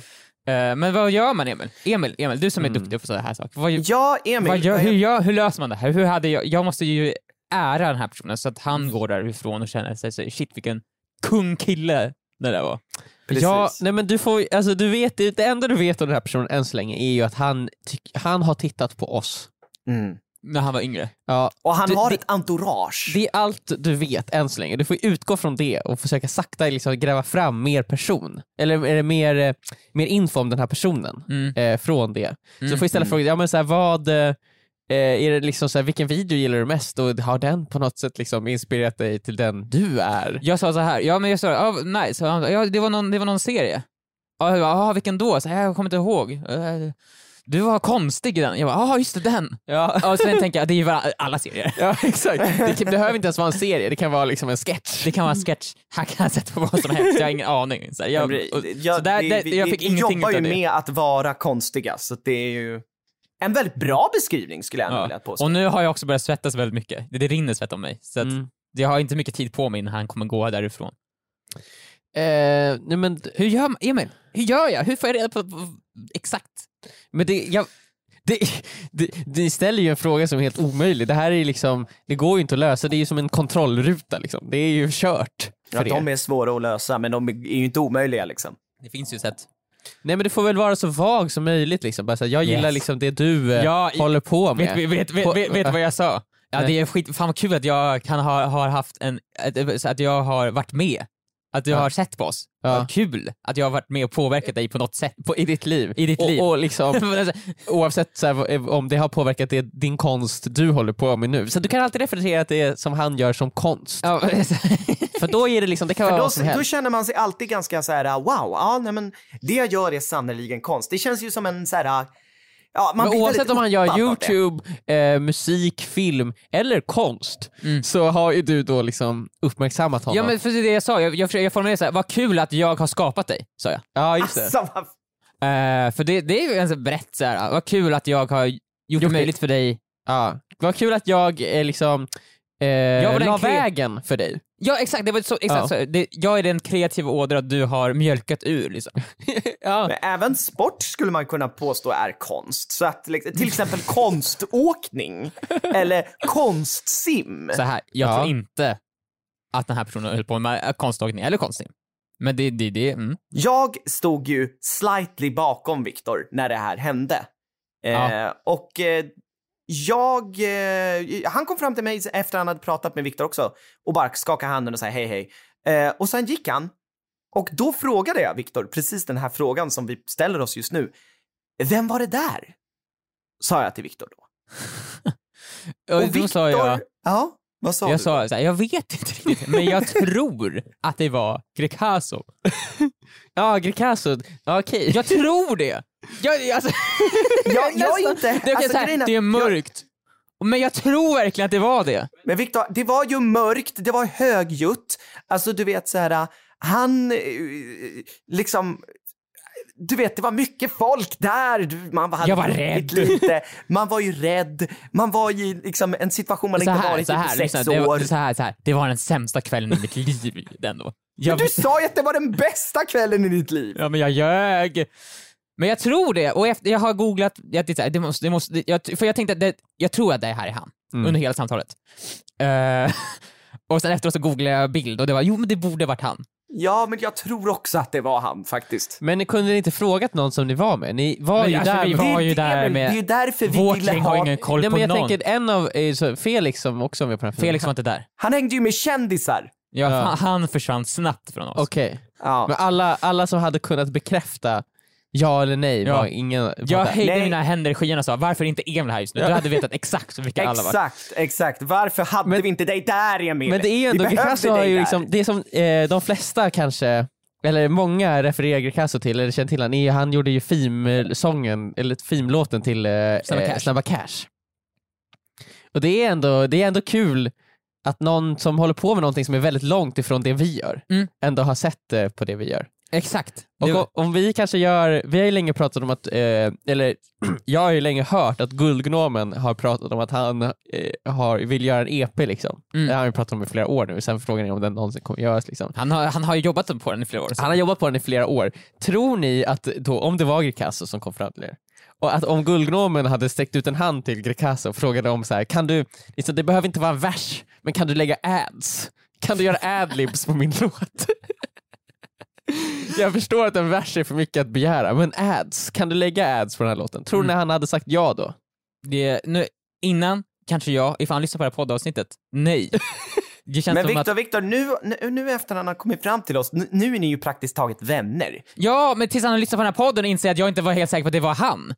Eh, men vad gör man Emil? Emil, Emil du som är Mm. duktig på sådana här saker. Vad, Ja, Emil. vad gör, hur, gör, hur löser man det här? Hur hade jag, jag måste ju ära den här personen så att han går därifrån och känner sig så, shit vilken kung kille det där var. Precis. Ja, nej men du får, alltså du vet, det enda du vet om den här personen än så länge är ju att han, tyck, han har tittat på oss. Mm. När han var yngre. Ja, Och han Det- har det- ett entourage. det är allt du vet än så länge. Du får utgå från det och försöka sakta liksom gräva fram mer person. Eller är det mer, eh, mer info om den här personen Mm. eh, från det. Så Mm. du får istället Mm. fråga, ja men så här, vad, eh, är det liksom så här, vilken video gillar du mest och har den på något sätt liksom inspirerat dig till den du är? Jag sa så här, ja men jag sa, ja, nice, ja, det, var någon, det var någon serie. Ja, jag "Ah, vilken då? Så här, jag kommer inte ihåg. Eh, Du var konstig i den. Jag bara, ja just det, den. Ja, Och sen tänker jag, det är ju bara alla serier. ja exakt. Det, det behöver inte ens vara en serie, det kan vara liksom en sketch. Det kan vara en sketch, han kan sätta på vad som helst, jag har ingen aning. Så, här, jag, och, Ja, så där, det- där, vi- jag fick vi ingenting jobbar ju det. med att vara konstiga, så det är ju en väldigt bra beskrivning skulle jag nog vilja Ja. påstå. Och nu har jag också börjat svettas väldigt mycket. Det, det rinner svett om mig. Så att Mm. jag har inte mycket tid på mig innan han kommer gå därifrån. Eh, nej men, Hur gör man, Emil? Hur gör jag? Hur får jag reda på, på exakt? men det, jag, det, det, det ställer ju en fråga som är helt omöjlig. Det här är liksom, det går ju inte att lösa, det är ju som en kontrollruta liksom. Det är ju kört ja, för de är svåra att lösa, men de är ju inte omöjliga liksom. Det finns ju sätt. Nej men det får väl vara så vag som möjligt liksom. Bara så här, jag gillar Yes. liksom det du eh, Ja, i- håller på med. Vet, vet, vet, På- vet, vet du vad jag sa? Ja, det är skit, fan vad kul att jag kan ha har haft en, att jag har varit med. Att du Ja. har sett på oss. Ja. Vad kul att jag har varit med och påverkat dig på något sätt. på, I ditt liv. I ditt liv. Och, och liksom, *laughs* oavsett så här, om det har påverkat det, din konst du håller på med nu. Så du kan alltid referera till det som han gör som konst. Ja, *laughs* För då är det liksom, det kan vara då, vad som då känner man sig alltid ganska så här: wow, ja, nej, men det jag gör är sannerligen konst. Det känns ju som en så här, ja, man Men oavsett om han gör. YouTube, eh, musik, film eller konst Mm. så har ju du då liksom uppmärksammat honom. ja men för det är det jag sa, jag, jag, jag formulerade såhär, vad kul att jag har skapat dig, sa jag. ja just det. Alltså, vad Eh, för det, det är ju en brett såhär, vad kul att jag har gjort det Gjort det. möjligt för dig. Ja. Vad kul att jag eh, liksom eh, var den la kre- vägen för dig. Ja exakt, det var så, exakt Ja. så. Det, jag är den kreativa ådra du har mjölkat ur liksom. *laughs* ja. Men även sport skulle man kunna påstå är konst. Så att liksom, till exempel *laughs* konståkning eller konstsim. Så här, jag Ja. tror inte att den här personen höll på med konståkning eller konstsim. Men det, det, det, mm. Jag stod ju slightly bakom Viktor när det här hände. Eh, Ja. och eh, jag, eh, han kom fram till mig efter han hade pratat med Viktor också och bara skakade handen och sa hej hej. Eh, och sen gick han och då frågade jag Viktor precis den här frågan som vi ställer oss just nu. Vem var det där? Sa jag till Viktor då. *laughs* Och, då sa jag, Ja, vad sa jag du? sa så här, jag vet inte riktigt, men jag *laughs* tror att det var Greekazo. *laughs* Ja, Greekazo. Ja, okej. Jag tror det! Jag, alltså, *laughs* Jag, jag är inte... det, är alltså, så här, det är mörkt. Men jag tror verkligen att det var det. Men Viktor, det var ju mörkt, det var högljutt. Alltså du vet så här, han eh, liksom du vet, det var mycket folk där. Man hade Jag var rädd. Lite. Man var ju rädd. Man var i liksom, en situation man Så inte här, varit i på sex lyssna, det, år. var, så här, så här, det var den sämsta kvällen i mitt liv den då. Men Jag, du sa ju att det var den bästa kvällen i ditt liv. ja men jag ljög. Men jag tror det, och efter, jag har googlat, jag, det, det måste, det måste, det, jag, för jag tänkte att det, jag tror att det här är han, Mm. under hela samtalet. Eh, *laughs* och sen efteråt så googlade jag bild och det var, jo men det borde varit han. Ja, men jag tror också att det var han faktiskt. Men ni kunde ni inte frågat någon som ni var med? Ni var Men ju alltså, där vi med... var det, ju där är, med- det är ju därför vi Vårt ville gäng har ha... ingen koll Nej, på men jag någon. tänker en av, eh, så Felix som också var med på den här filmen. Felix var inte där. Han hängde ju med kändisar. Ja, Ja. Han, han försvann snabbt från oss. Okej. Ja. Men alla, alla som hade kunnat bekräfta ja eller nej Ja. var ingen var Jag höjde Nej. mina händer i skyarna och sa varför är inte Emil här just nu? Du hade vetat exakt vilka alla var. Exakt, exakt. Varför hade Men- vi inte dig där, Emil? Men det är ju ändå, vi Greekazo har ju liksom, det som eh, de flesta kanske, eller många refererar Greekazo till, eller känner till han, är, han gjorde ju theme-sången, eller theme-låten till eh, Snabba eh, Cash. Snabba Cash. Och det är, ändå, det är ändå kul att någon som håller på med någonting som är väldigt långt ifrån det vi gör, Mm. ändå har sett eh, på det vi gör. Exakt. Och Det- om, vi kanske gör, vi har ju länge pratat om att, eh, eller *clears throat* jag har ju länge hört att Guldgnomen har pratat om att han eh, har, vill göra en EP liksom. Mm. Det har han ju pratat om i flera år nu, sen frågan är om den någonsin kommer göras liksom. han, har, han har ju jobbat på den i flera år. Så. Han har jobbat på den i flera år. Tror ni att då, om det var Greekazo som kom fram till er, och att om Guldgnomen hade sträckt ut en hand till Greekazo och frågade om så här, kan du, liksom, det behöver inte vara en vers, men kan du lägga ads? Kan du göra adlibs på min *laughs* låt? *laughs* Jag förstår att en vers är för mycket att begära, men ads, kan du lägga ads på den här låten? Tror ni Mm. han hade sagt ja då? Det, nu, innan, kanske jag, ifall han lyssnar på det här poddavsnittet, nej. *laughs* Det känns Men Viktor, att, Viktor, nu, nu, nu efter han har kommit fram till oss, nu, nu är ni ju praktiskt taget vänner. ja men tills han har lyssnat på den här podden och inser att jag inte var helt säker på att det var han.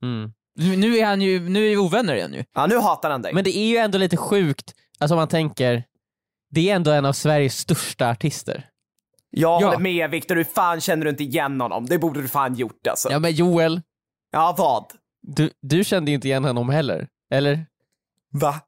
Nu, nu är han ju, nu är vi ovänner igen ju. Ja, nu hatar han dig. Men det är ju ändå lite sjukt, alltså om man tänker, det är ändå en av Sveriges största artister. Jag ja. håller med Viktor, hur fan känner du inte igen honom? Det borde du fan gjort alltså. Ja Ja, men Joel, vad? du, du kände inte igen honom heller, eller? Va?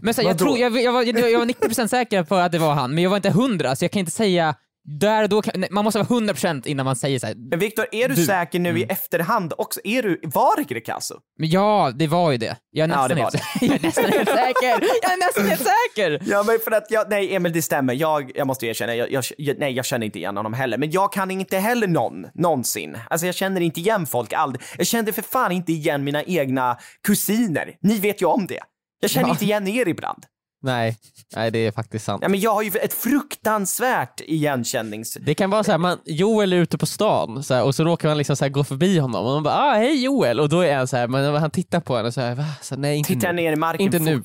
Men så, jag, tror, jag, jag, var, jag, jag var 90% säker på att det var han, men jag var inte 100 så jag kan inte säga där då, kan, man måste vara 100% innan man säger så här. Men Viktor, är du, Du- säker nu i Mm. efterhand också? Är du, var det Greekazo? Ja, det var ju det. Jag är Ja, nästan, var helt, *laughs* jag är nästan helt säker. Jag är nästan helt säker! *laughs* Ja, men för att jag, nej Emil det stämmer, jag, jag måste erkänna, jag, jag, nej jag känner inte igen honom heller. Men jag kan inte heller någon, någonsin. Alltså jag känner inte igen folk aldrig. Jag kände för fan inte igen mina egna kusiner. Ni vet ju om det. Jag känner Ja. inte igen er ibland. Nej, nej det är faktiskt sant. Ja, men jag har ju ett fruktansvärt igenkännings... Det kan vara så här, man, Joel är ute på stan så här, och så råkar man liksom så här, gå förbi honom och man bara ah, hej Joel och då är han så här, man, han tittar på en och så här, va? Så, nej inte Tittar nu. ner i marken Inte nu.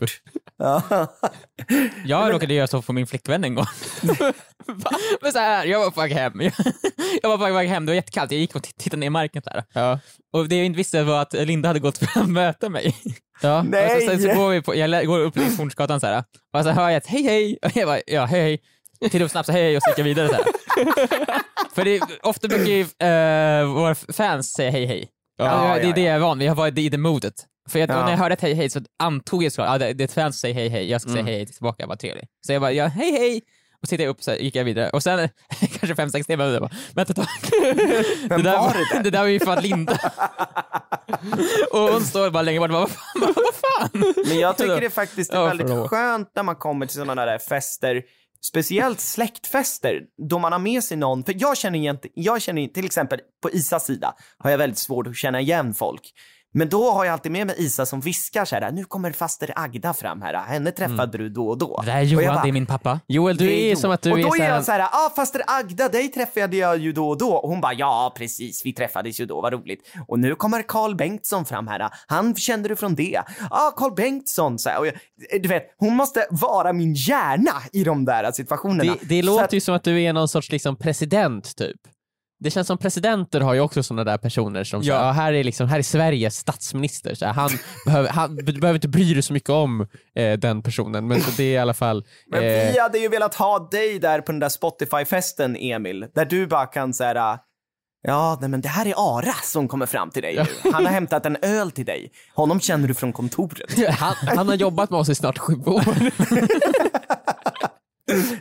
Ja. Jag råkade göra så för min flickvän en gång. *laughs* *laughs* Men så här, jag var på väg hem. *laughs* Jag var på väg hem, det var jättekallt, jag gick och tittade ner i marken där. Ja. Och det jag inte visste var att Linda hade gått för att möta mig. Ja. Nej! Och så, sen så går vi på, jag går upp längs Hornsgatan så här. och så hör jag ett hej hej, och jag bara ja hej hej. Tittar upp snabbt så hej hej och så gick jag vidare så här. För det, ofta brukar ju uh, våra fans säga hej hej. Ja, Ja, det är det ja. jag är van vid, jag har varit i det modet. För jag, Ja. när jag hörde ett hej hej så antog jag såklart, ja, det, det är ett fan som säger hej hej, jag ska Mm. säga hej hej tillbaka, vad trevligt. Så jag bara, ja hej hej! Och så tittade jag upp så här, gick jag vidare. Och sen, *laughs* kanske fem, sex timmar, jag bara, vänta ett tag. *laughs* Vem där, var det där? *laughs* det där var ju fan Linda. och hon står bara längre bort och bara, vad fan? Vad fan? Men jag tycker det faktiskt är väldigt skönt när man kommer till sådana där fester, speciellt släktfester, då man har med sig någon. För jag känner, igen, jag känner till exempel på Isas sida har jag väldigt svårt att känna igen folk. Men då har jag alltid med mig Isa som viskar så här, nu kommer faster Agda fram här, henne träffade du då och då. Det här är Och Johan, bara, det är min pappa. Joel, du "Det är Jo." som att du Och är då är jag så här, ah faster Agda, dig träffade jag ju då och då. Och hon bara, ja precis, vi träffades ju då, vad roligt. Och nu kommer Carl Bengtsson fram här, han kände du från det? Ja, ah, Carl Bengtsson, så här. Och jag, du vet, hon måste vara min hjärna i de där situationerna. det, det låter att- ju som att du är någon sorts liksom president typ. Det känns som presidenter har ju också sådana där personer som ja. Ja, här är liksom, här är Sveriges statsminister. Så här, han, *laughs* behöver, han du behöver inte bry dig så mycket om eh, den personen, men så det är i alla fall... *laughs* Men eh, vi hade ju velat ha dig där på den där Spotify-festen, Emil, där du bara kan säga Ja, nej, men det här är Ara som kommer fram till dig nu. Han har hämtat en öl till dig. Honom känner du från kontoret. *laughs* han, han har jobbat med oss i snart sju år.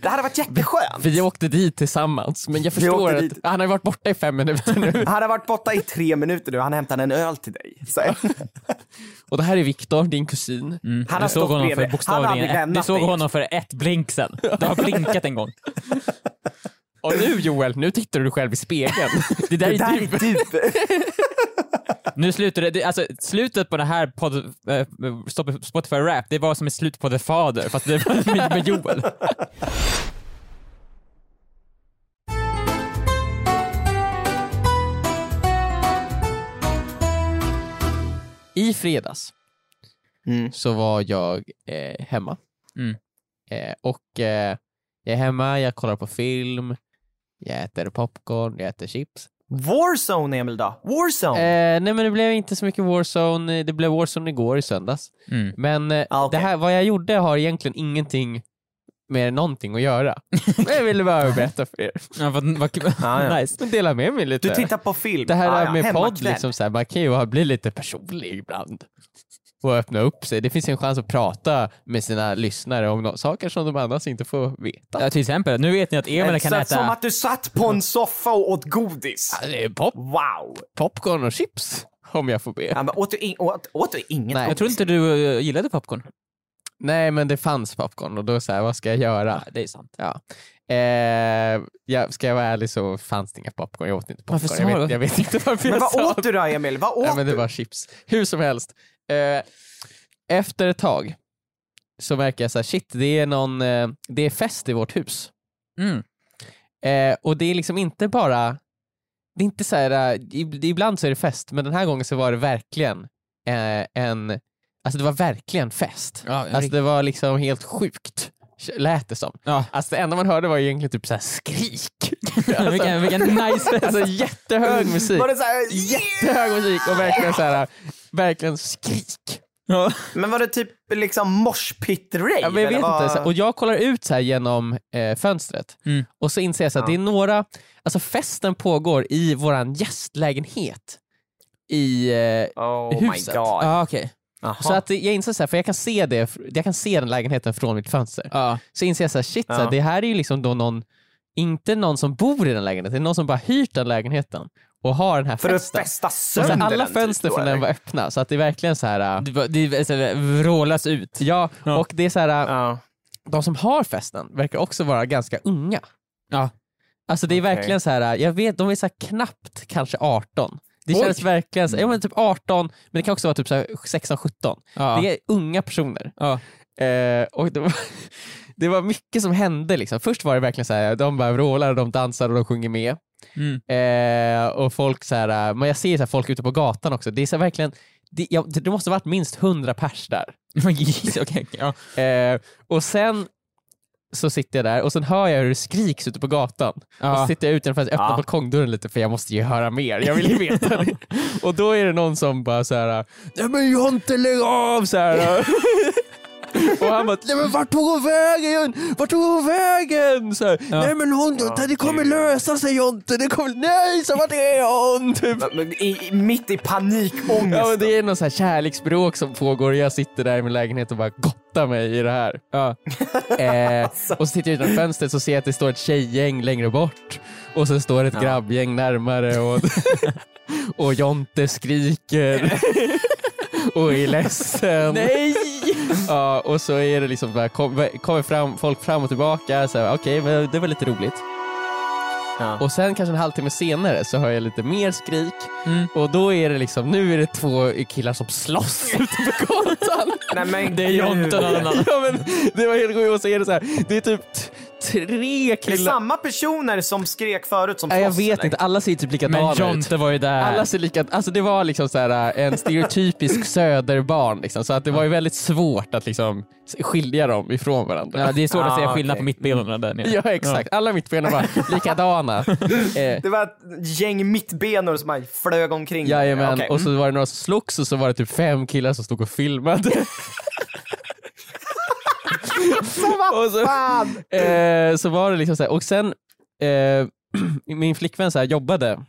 Det hade varit jätteskönt. Vi åkte dit tillsammans, men jag förstår att dit. han har varit borta i fem minuter nu. Han har varit borta i tre minuter nu, han hämtar en öl till dig. Så, Och det här är Viktor, din kusin. han har såg honom för bokstavligen, du såg honom för ett blink sen. Du har blinkat en gång. Och nu Joel, nu tittar du själv i spegeln. Det där Det är där du. är du. Nu slutar det, alltså slutet på det här podd, eh, Spotify Rap, det var som ett slut på The Father, fast det var med, med Joel. I fredags Mm. så var jag eh, hemma. Mm. Eh, och eh, jag är hemma, jag kollar på film, jag äter popcorn, jag äter chips. Warzone, Emil då? Warzone? Eh, nej men det blev inte så mycket Warzone, det blev Warzone igår i söndags. Mm. Men eh, Ah, okej. det här, vad jag gjorde har egentligen ingenting med någonting att göra. *laughs* Men jag ville bara berätta för er. Ja, vad, vad, *laughs* Ja, ja. Nice. Dela med mig lite. Du tittar på film? det här Ah, ja, med podd, hemmakväll. liksom, så här, man kan ju bli lite personlig ibland. Och öppna upp sig. Det finns en chans att prata med sina lyssnare om no- saker som de annars inte får veta. Ja, till exempel, nu vet ni att Emil kan Så äta... Som att du satt på en soffa och åt godis. Ja, det är pop, Wow! popcorn och chips, om jag får be. Ja, men åt, du in, åt, åt du inget Nej. Jag tror inte du eh, gillade popcorn. Nej, men det fanns popcorn och då så här, vad ska jag göra? det är sant. Ja. Eh, jag, ska jag vara ärlig så fanns det inga popcorn, jag åt inte popcorn. Jag, du? vet, jag vet inte varför Men jag vad sa åt du då, Emil? Vad åt Nej, men det du? var chips. Hur som helst. Eh, efter ett tag så märker jag så här, shit, det är, någon, eh, det är fest i vårt hus. Mm. Eh, och det är liksom inte bara, det är inte så här, eh, ib- ibland så är det fest, men den här gången så var det verkligen eh, en, alltså det var verkligen fest. Ja, Alltså det var liksom helt sjukt, lät det som. ja. Alltså det enda man hörde var egentligen typ så här skrik. *laughs* alltså, vilken, vilken nice fest. alltså jättehög musik. Var det så här, Jättehög musik och verkligen så här, verkligen skrik. Ja. Men var det typ liksom moshpit-rave? Ja, men jag vet vad- inte. Och jag kollar ut så här genom eh, fönstret Mm. och så inser jag så att Ja. det är några, alltså festen pågår i våran gästlägenhet i eh, Oh huset. my god. Ja, okej. Jaha. Så att jag inser så här, för jag kan se det, jag kan se den lägenheten från mitt fönster. Ja. Så inser jag så här, shit, så här, det här är ju liksom då någon, inte någon som bor i den lägenheten, det är någon som bara hyrt den lägenheten och har den här För att festen. festa Och så sönder här, alla den fönster typ, då, från den var öppna, så att det är verkligen så här. äh, Det, det så här, vrålas ut. Ja, Ja. och det är så här, äh, Ja. de som har festen verkar också vara ganska unga. Ja. Alltså det är Okej. verkligen så här, jag vet, de är så här knappt kanske 18. Det Oj. känns verkligen, så, ja, men typ 18, men det kan också vara typ så här 16-17. Ja. Det är unga personer. Ja. Eh, och det var, *laughs* det var mycket som hände. Liksom. Först var det verkligen så här, de bara vrålar, och de dansar och de sjunger med. Mm. Eh, och folk så här, men jag ser så här, folk ute på gatan också. Det är så här, verkligen, det, ja, det måste ha varit minst 100 pers där. *laughs* Okej, ja. Eh, och sen så sitter jag där och sen hör jag hur det skriks ute på gatan. Och så sitter jag ute för att öppna Ja. balkongdörren lite för jag måste ju höra mer. Jag vill ju *laughs* veta. Och då är det någon som bara så här. Nej men Jonte lägg av! Så här. *laughs* Och han bara, nej men vart tog hon vägen? Vart tog hon vägen? Så här, Nej men hon, det kommer lösa sig Jonte, det kommer, nej så vart är hon? Typ. Men I, i, mitt i panikångest. Ja men det är någon så här kärleksbråk som pågår och jag sitter där i min lägenhet och bara gottar mig i det här. Ja. *laughs* Eh, och så sitter jag utanför fönstret och ser att det står ett tjejgäng längre bort och så står ett Ja. grabbgäng närmare och, *laughs* och Jonte skriker *laughs* och är ledsen. Nej! Ja, och så är det liksom bara, kom, kommer fram, folk fram och tillbaka, okej men det var lite roligt. Ja. Och sen kanske en halvtimme senare så hör jag lite mer skrik Mm. och då är det liksom, nu är det två killar som slåss *laughs* ute på gatan. Nej, men Det är Jonte och någon annan. ja, men det var helt sjukt och så är det så här, det är typ tre Det är killar. samma personer som skrek förut som Nej, jag slåss, vet eller? inte, alla ser typ likadana Men ut. Jonte var ju där. Alla ser likadana alltså det var liksom så här, en stereotypisk *laughs* söderbarn liksom, så att det var ju väldigt svårt att liksom skilja dem ifrån varandra. Ja, det är svårt att Ah, säga skillnad okej. på mittbenen där nere. Ja exakt, alla mittbena var *laughs* likadana. Eh, Det var ett gäng mittbenor som bara flög omkring. Jajamän, Okej, och så mm. var det några som slogs och så var det typ fem killar som stod och filmade. *laughs* och så, Fan! eh, så var det liksom så här, och sen eh, *clears throat* min flickvän så här, jobbade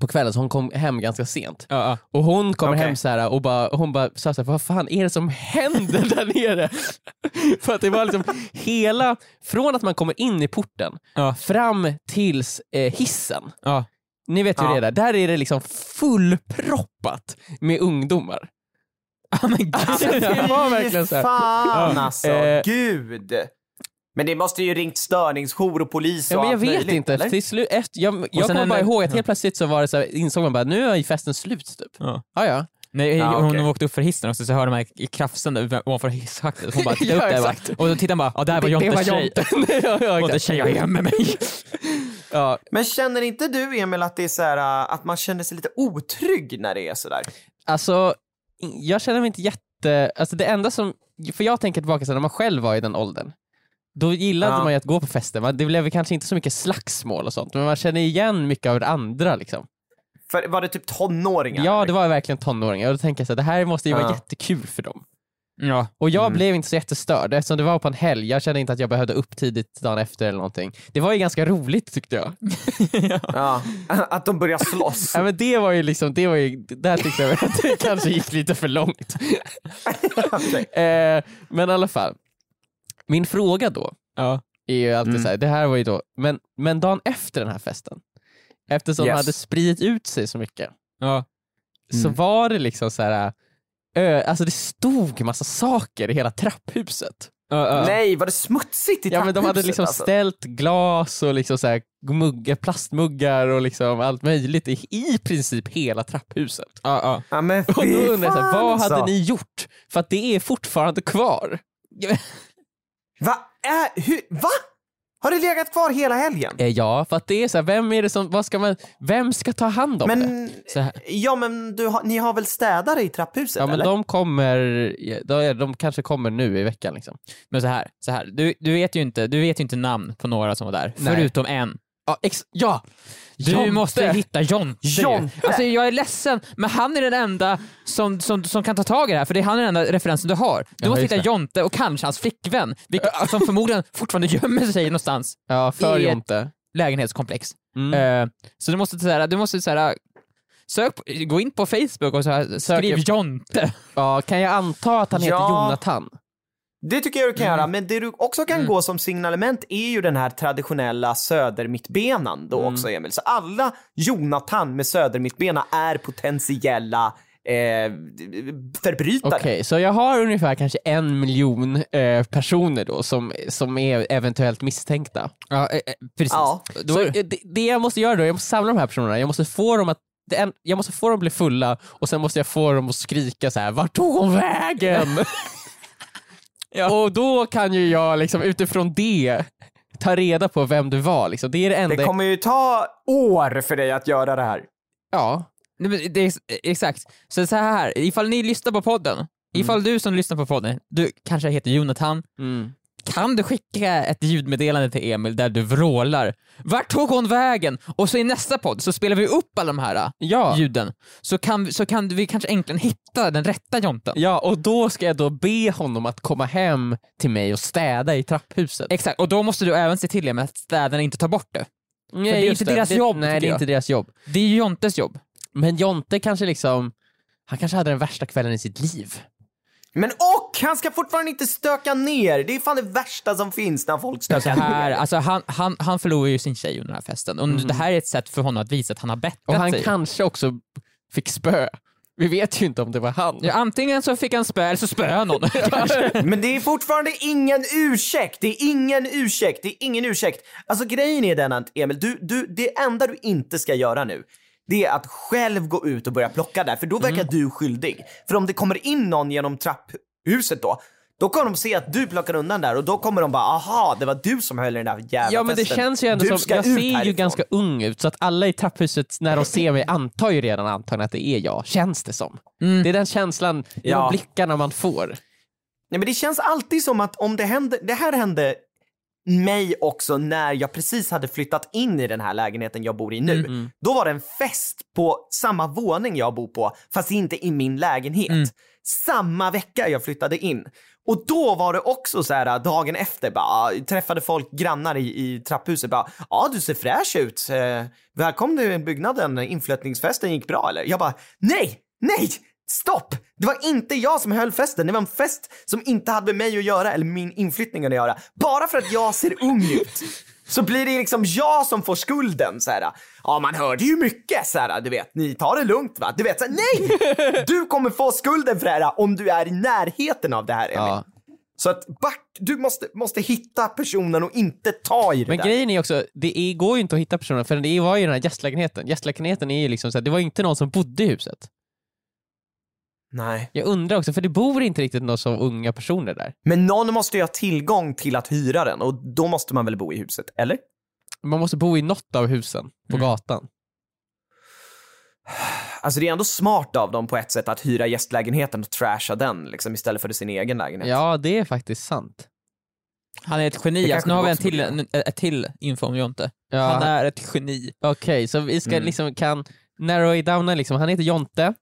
på kvällen så hon kom hem ganska sent. Ja, ja. Och hon kommer Okej. hem så här och bara, hon bara sa så här, vad fan är det som händer där nere? *laughs* För att det var liksom hela, från att man kommer in i porten Ja. fram tills eh, hissen. Ni vet hur det är där, där är det liksom fullproppat med ungdomar. Ja, men gud. Alltså, det var verkligen så här. Fan alltså, Eh. gud. Men det måste ju ringt störningsjour och polis och Ja, men jag allt vet möjligt, inte, eller? till slut, efter, jag, jag kommer bara ihåg att ja. helt plötsligt så var det så här, insåg man bara nu är ju festen slut typ. Ja. Ah, ja. Nej, Ja, hon okej. åkte upp för hissen också så hörde man krafsen där ovanför hisschaktet. Hon bara *laughs* tittade Ja, upp där exakt. bara, och då tittade man bara, ja där var Jontes tjej. Jonte. *laughs* ja, ja, Jontes tjej, jag är med mig. *laughs* ja, Men känner inte du Emil att det är så här, att man känner sig lite otrygg när det är sådär? Alltså, jag känner mig inte jätte... Alltså det enda som... För jag tänker tillbaka så när man själv var i den åldern. Då gillade Ja. man ju att gå på fester. Det blev kanske inte så mycket slagsmål och sånt, men man känner igen mycket av det andra. Liksom. För var det typ tonåringar? Ja, det var verkligen tonåringar. Och då tänker jag så här, det här måste ju vara Ja. jättekul för dem. Ja. Och jag Mm. blev inte så jättestörd eftersom det var på en helg. Jag kände inte att jag behövde upp tidigt dagen efter eller någonting. Det var ju ganska roligt tyckte jag. *laughs* *laughs* Ja, *laughs* att de börjar slåss. Ja, men det var ju liksom, det var ju, där tyckte jag att det kanske gick lite för långt. Eh, men i alla fall, min fråga då Ja. är ju alltid Mm. så här, det här var ju då, men, men dagen efter den här festen, eftersom Yes. det hade spridit ut sig så mycket, Ja. så Mm. var det liksom så här, ö, alltså det stod massa saker i hela trapphuset. Ja, ja. Nej, var det smutsigt i Ja men de hade trapphuset, liksom alltså? ställt glas och liksom så här muggar, plastmuggar och liksom allt möjligt i, i princip hela trapphuset. Ja, ja. Ja, men Och då undrar jag, så här, vad alltså. hade ni gjort? För att det är fortfarande kvar. Va? Äh, hur, va? Har det legat kvar hela helgen? Eh, Ja, för att det är så här, vem är det som, vad ska man, vem ska ta hand om det? Men, här. ja men du, ni har väl städare i trapphuset Ja men eller? de kommer, de kanske kommer nu i veckan liksom. Men så här, så här. Du, du, vet ju inte, du vet ju inte namn på några som var där, Nej. förutom en. Ja, ex- ja! Du Jonte. måste hitta Jonte. ju. Jonte. Alltså jag är ledsen, men han är den enda som, som, som kan ta tag i det här, för det är han är den enda referensen du har. Du Ja, måste hitta det. Jonte och kanske hans flickvän, vilket, som förmodligen fortfarande gömmer sig någonstans Ja, för I ett- Jonte. lägenhetskomplex. Mm. Eh, så du måste, så här, du måste så här, sök, på- gå in på Facebook och så här, skriv Sök- Jonte. Ja, kan jag anta att han heter Ja. Jonathan? Det tycker jag du kan Mm. göra, men det du också kan Mm. gå som signalement är ju den här traditionella södermittbenan då Mm. också Emil. Så alla Jonathan med södermittbena är potentiella eh, förbrytare. Okej, så jag har ungefär kanske en miljon eh, personer då som, som är eventuellt misstänkta. Ja, eh, eh, precis. Ja. Då, Så det, det jag måste göra då, jag måste samla de här personerna, jag måste få dem att en, jag måste få dem att bli fulla och sen måste jag få dem att skrika så här: vart tog hon vägen? *laughs* Och då kan ju jag liksom utifrån det ta reda på vem du var. Liksom. Det är det enda... Det kommer ju ta år för dig att göra det här. Ja, Nej, det är, exakt. Så så här, ifall ni lyssnar på podden Ifall du som lyssnar på podden, du kanske heter Jonathan, Mm. Kan du skicka ett ljudmeddelande till Emil där du vrålar “Vart tog hon vägen?” och så i nästa podd så spelar vi upp alla de här äh, Ja. ljuden, så kan, vi- så kan vi kanske äntligen hitta den rätta Jonten. ja, och då ska jag då be honom att komma hem till mig och städa i trapphuset. Exakt, och då måste du även se till det med att städarna inte tar bort det. Nej, det är inte deras jobb, Nej, det är jag. inte deras jobb. Det är Jontes jobb. Men Jonte kanske liksom, han kanske hade den värsta kvällen i sitt liv. Men och! Han ska fortfarande inte stöka ner. Det är fan det värsta som finns när folk Så stökar här, ner. alltså han, han, han förlorar ju sin tjej under den här festen och det här är ett sätt för honom att visa att han har bättrat Och han sig. kanske också fick spö. Vi vet ju inte om det var han. Ja, antingen så fick han spö eller så spöade han någon. *laughs* Men det är fortfarande ingen ursäkt. Det är ingen ursäkt. Det är ingen ursäkt. Alltså grejen är den att Emil, du, du, det enda du inte ska göra nu, det är att själv gå ut och börja plocka där, för då verkar du skyldig. För om det kommer in någon genom trapphuset då, då kommer de se att du plockar undan där och då kommer de bara aha, det var du som höll i den där jävla Ja men det festen. känns ju ändå du som, jag ut ser ju härifrån." ganska ung ut så att alla i trapphuset när de ser mig antar ju redan antagligen att det är jag, känns det som. Mm. Det är den känslan i Ja. de blickarna man får. Nej men det känns alltid som att om det hände, det här hände mig också när jag precis hade flyttat in i den här lägenheten jag bor i nu. Då var det en fest på samma våning jag bor på, fast inte i min lägenhet. Samma vecka jag flyttade in. Och då var det också så här dagen efter, bara, träffade folk grannar i, i trapphuset, bara ja du ser fräsch ut, eh, välkommen till byggnaden, inflyttningsfesten gick bra eller? Jag bara nej, nej, stopp! Det var inte jag som höll festen, det var en fest som inte hade med mig att göra eller min inflyttning att göra. Bara för att jag ser ung ut så blir det liksom jag som får skulden. Så här, ja, man hörde ju mycket, så här, du vet, ni tar det lugnt va? Du vet, så här, nej! Du kommer få skulden för det här om du är i närheten av det här, Emil. Ja. Så att back, du måste, måste hitta personen och inte ta i det Men där. grejen är också, det är, går ju inte att hitta personen för det var ju den här gästlägenheten. Gästlägenheten är ju liksom så här, det var ju inte någon som bodde i huset. Nej. Jag undrar också, för det bor inte riktigt några så unga personer där. Men någon måste ju ha tillgång till att hyra den och då måste man väl bo i huset, eller? Man måste bo i något av husen på Mm. gatan. Alltså det är ändå smart av dem på ett sätt att hyra gästlägenheten och trasha den liksom, istället för sin egen lägenhet. Ja, det är faktiskt sant. Han är ett geni, alltså, nu har vi en till, en, ett till info om Jonte. Ja, Han är ett geni. Okej, så vi ska Mm. liksom, kan narrow it down liksom. Han heter Jonte.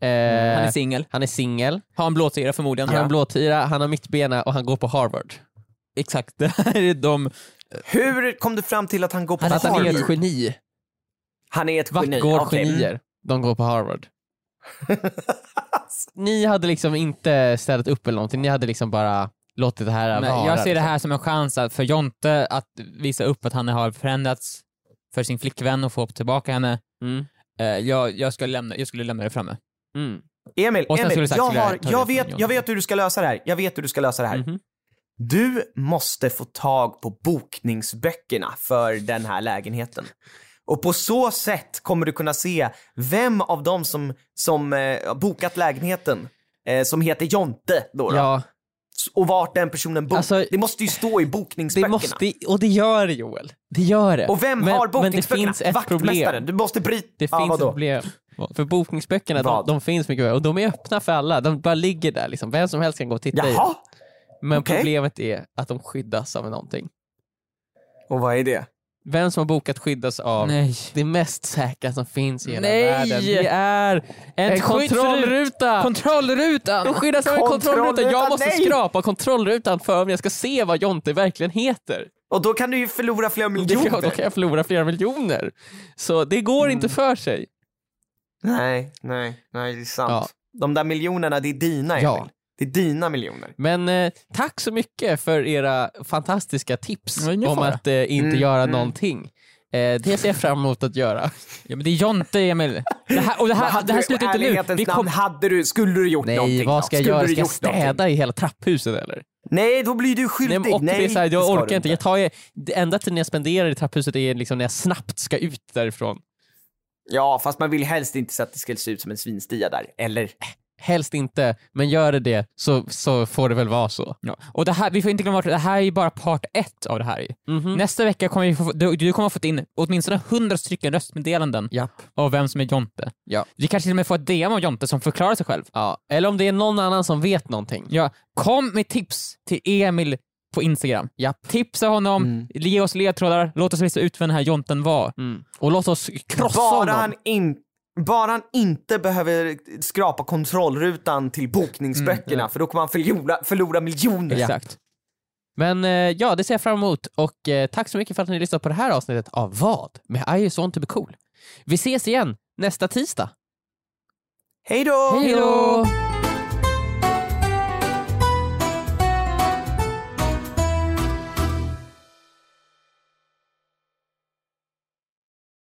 Eh, Han är singel, han är singel, har en blåtira förmodligen. han har en blåtira, han har mittbena och han går på Harvard. Exakt, *laughs* det här är de... Hur kom du fram till att han går på Han, att han är Harvard? ett geni. Han är ett geni. Vaktgård-genier, de går på Harvard. *laughs* Ni hade liksom inte ställt upp eller någonting, ni hade liksom bara låtit det här Men vara. jag ser det liksom. här som en chans att, för Jonte att visa upp att han har förändrats för sin flickvän och få tillbaka henne. Mm. Eh, jag, jag, ska lämna, jag skulle lämna det framme. Mm. Emil, Emil jag, har, det jag, vet, jag vet hur du ska lösa det här. Jag vet hur du ska lösa det här. Mhm. Du måste få tag på bokningsböckerna för den här lägenheten. Och på så sätt kommer du kunna se vem av dem som, som eh, bokat lägenheten eh, som heter Jonte då, då. Ja, och vart den personen bor. Alltså, det måste ju stå i det bokningsböckerna. måste, och det gör det Joel. Det gör det. Och vem men, har Men det bokningsböckerna? finns ett Vaktmästaren. problem. Du måste bryta... Det ja, finns vadå? ett problem. För bokningsböckerna, de, de finns mycket väl och de är öppna för alla. De bara ligger där liksom. Vem som helst kan gå och titta i dem. Jaha, Men okej. problemet är att de skyddas av någonting. och vad är det? Vem som har bokat skyddas av Nej. det mest säkra som finns i hela Nej! världen. Det är en, En kontrollruta! Kontrollrutan! de skyddas av en kontrollruta. Jag måste nej! skrapa kontrollrutan för om jag ska se vad Jonte verkligen heter. Och då kan du ju förlora flera miljoner. då kan jag förlora flera miljoner. Så det går Mm. inte för sig. Nej, nej, nej, det är sant. Ja. De där miljonerna, det är dina, Emil. Ja. Det är dina miljoner. Men eh, tack så mycket för era fantastiska tips om att eh, inte Mm, göra mm. någonting. Eh, det ser jag fram emot att göra. *laughs* Ja, men det är Jonte, Emil. Det här, och det här, det slutar inte nu. Vi namn, kom, hade du, skulle du gjort någonting Nej, vad då? ska jag Skulle göra? du Ska jag gjort någonting? städa i hela trapphuset eller? Nej, då blir du Nej, skyldig. men, och det är så här, jag orkar inte. Jag tar det enda tiden jag spenderar i trapphuset är liksom när jag snabbt ska ut därifrån. Ja, fast man vill helst inte så att det ska se ut som en svinstia där. Eller? helst inte, men gör det det så, så får det väl vara så. Ja. Och det här, vi får inte glömma att det här är ju bara part ett av det här. Mhm. Nästa vecka kommer vi få, du, du kommer fått in åtminstone 100 stycken röstmeddelanden Japp. av vem som är Jonte. Ja. Vi kanske till och med får ett DM av Jonte som förklarar sig själv. Ja. Eller om det är någon annan som vet någonting. Ja, kom med tips till Emil på Instagram. Japp. Tipsa honom, Mm. ge oss ledtrådar, låt oss lista ut vem den här Jonten var. Mm. Och låt oss krossa Bara honom. han, in, bara han inte behöver skrapa kontrollrutan till bokningsböckerna för då kommer han förlora, förlora miljoner. Ja. Exakt. Men eh, ja, det ser jag fram emot och eh, tack så mycket för att ni lyssnade på det här avsnittet av Vad? med I just want to be cool. Vi ses igen nästa tisdag. Hej då! Hej då!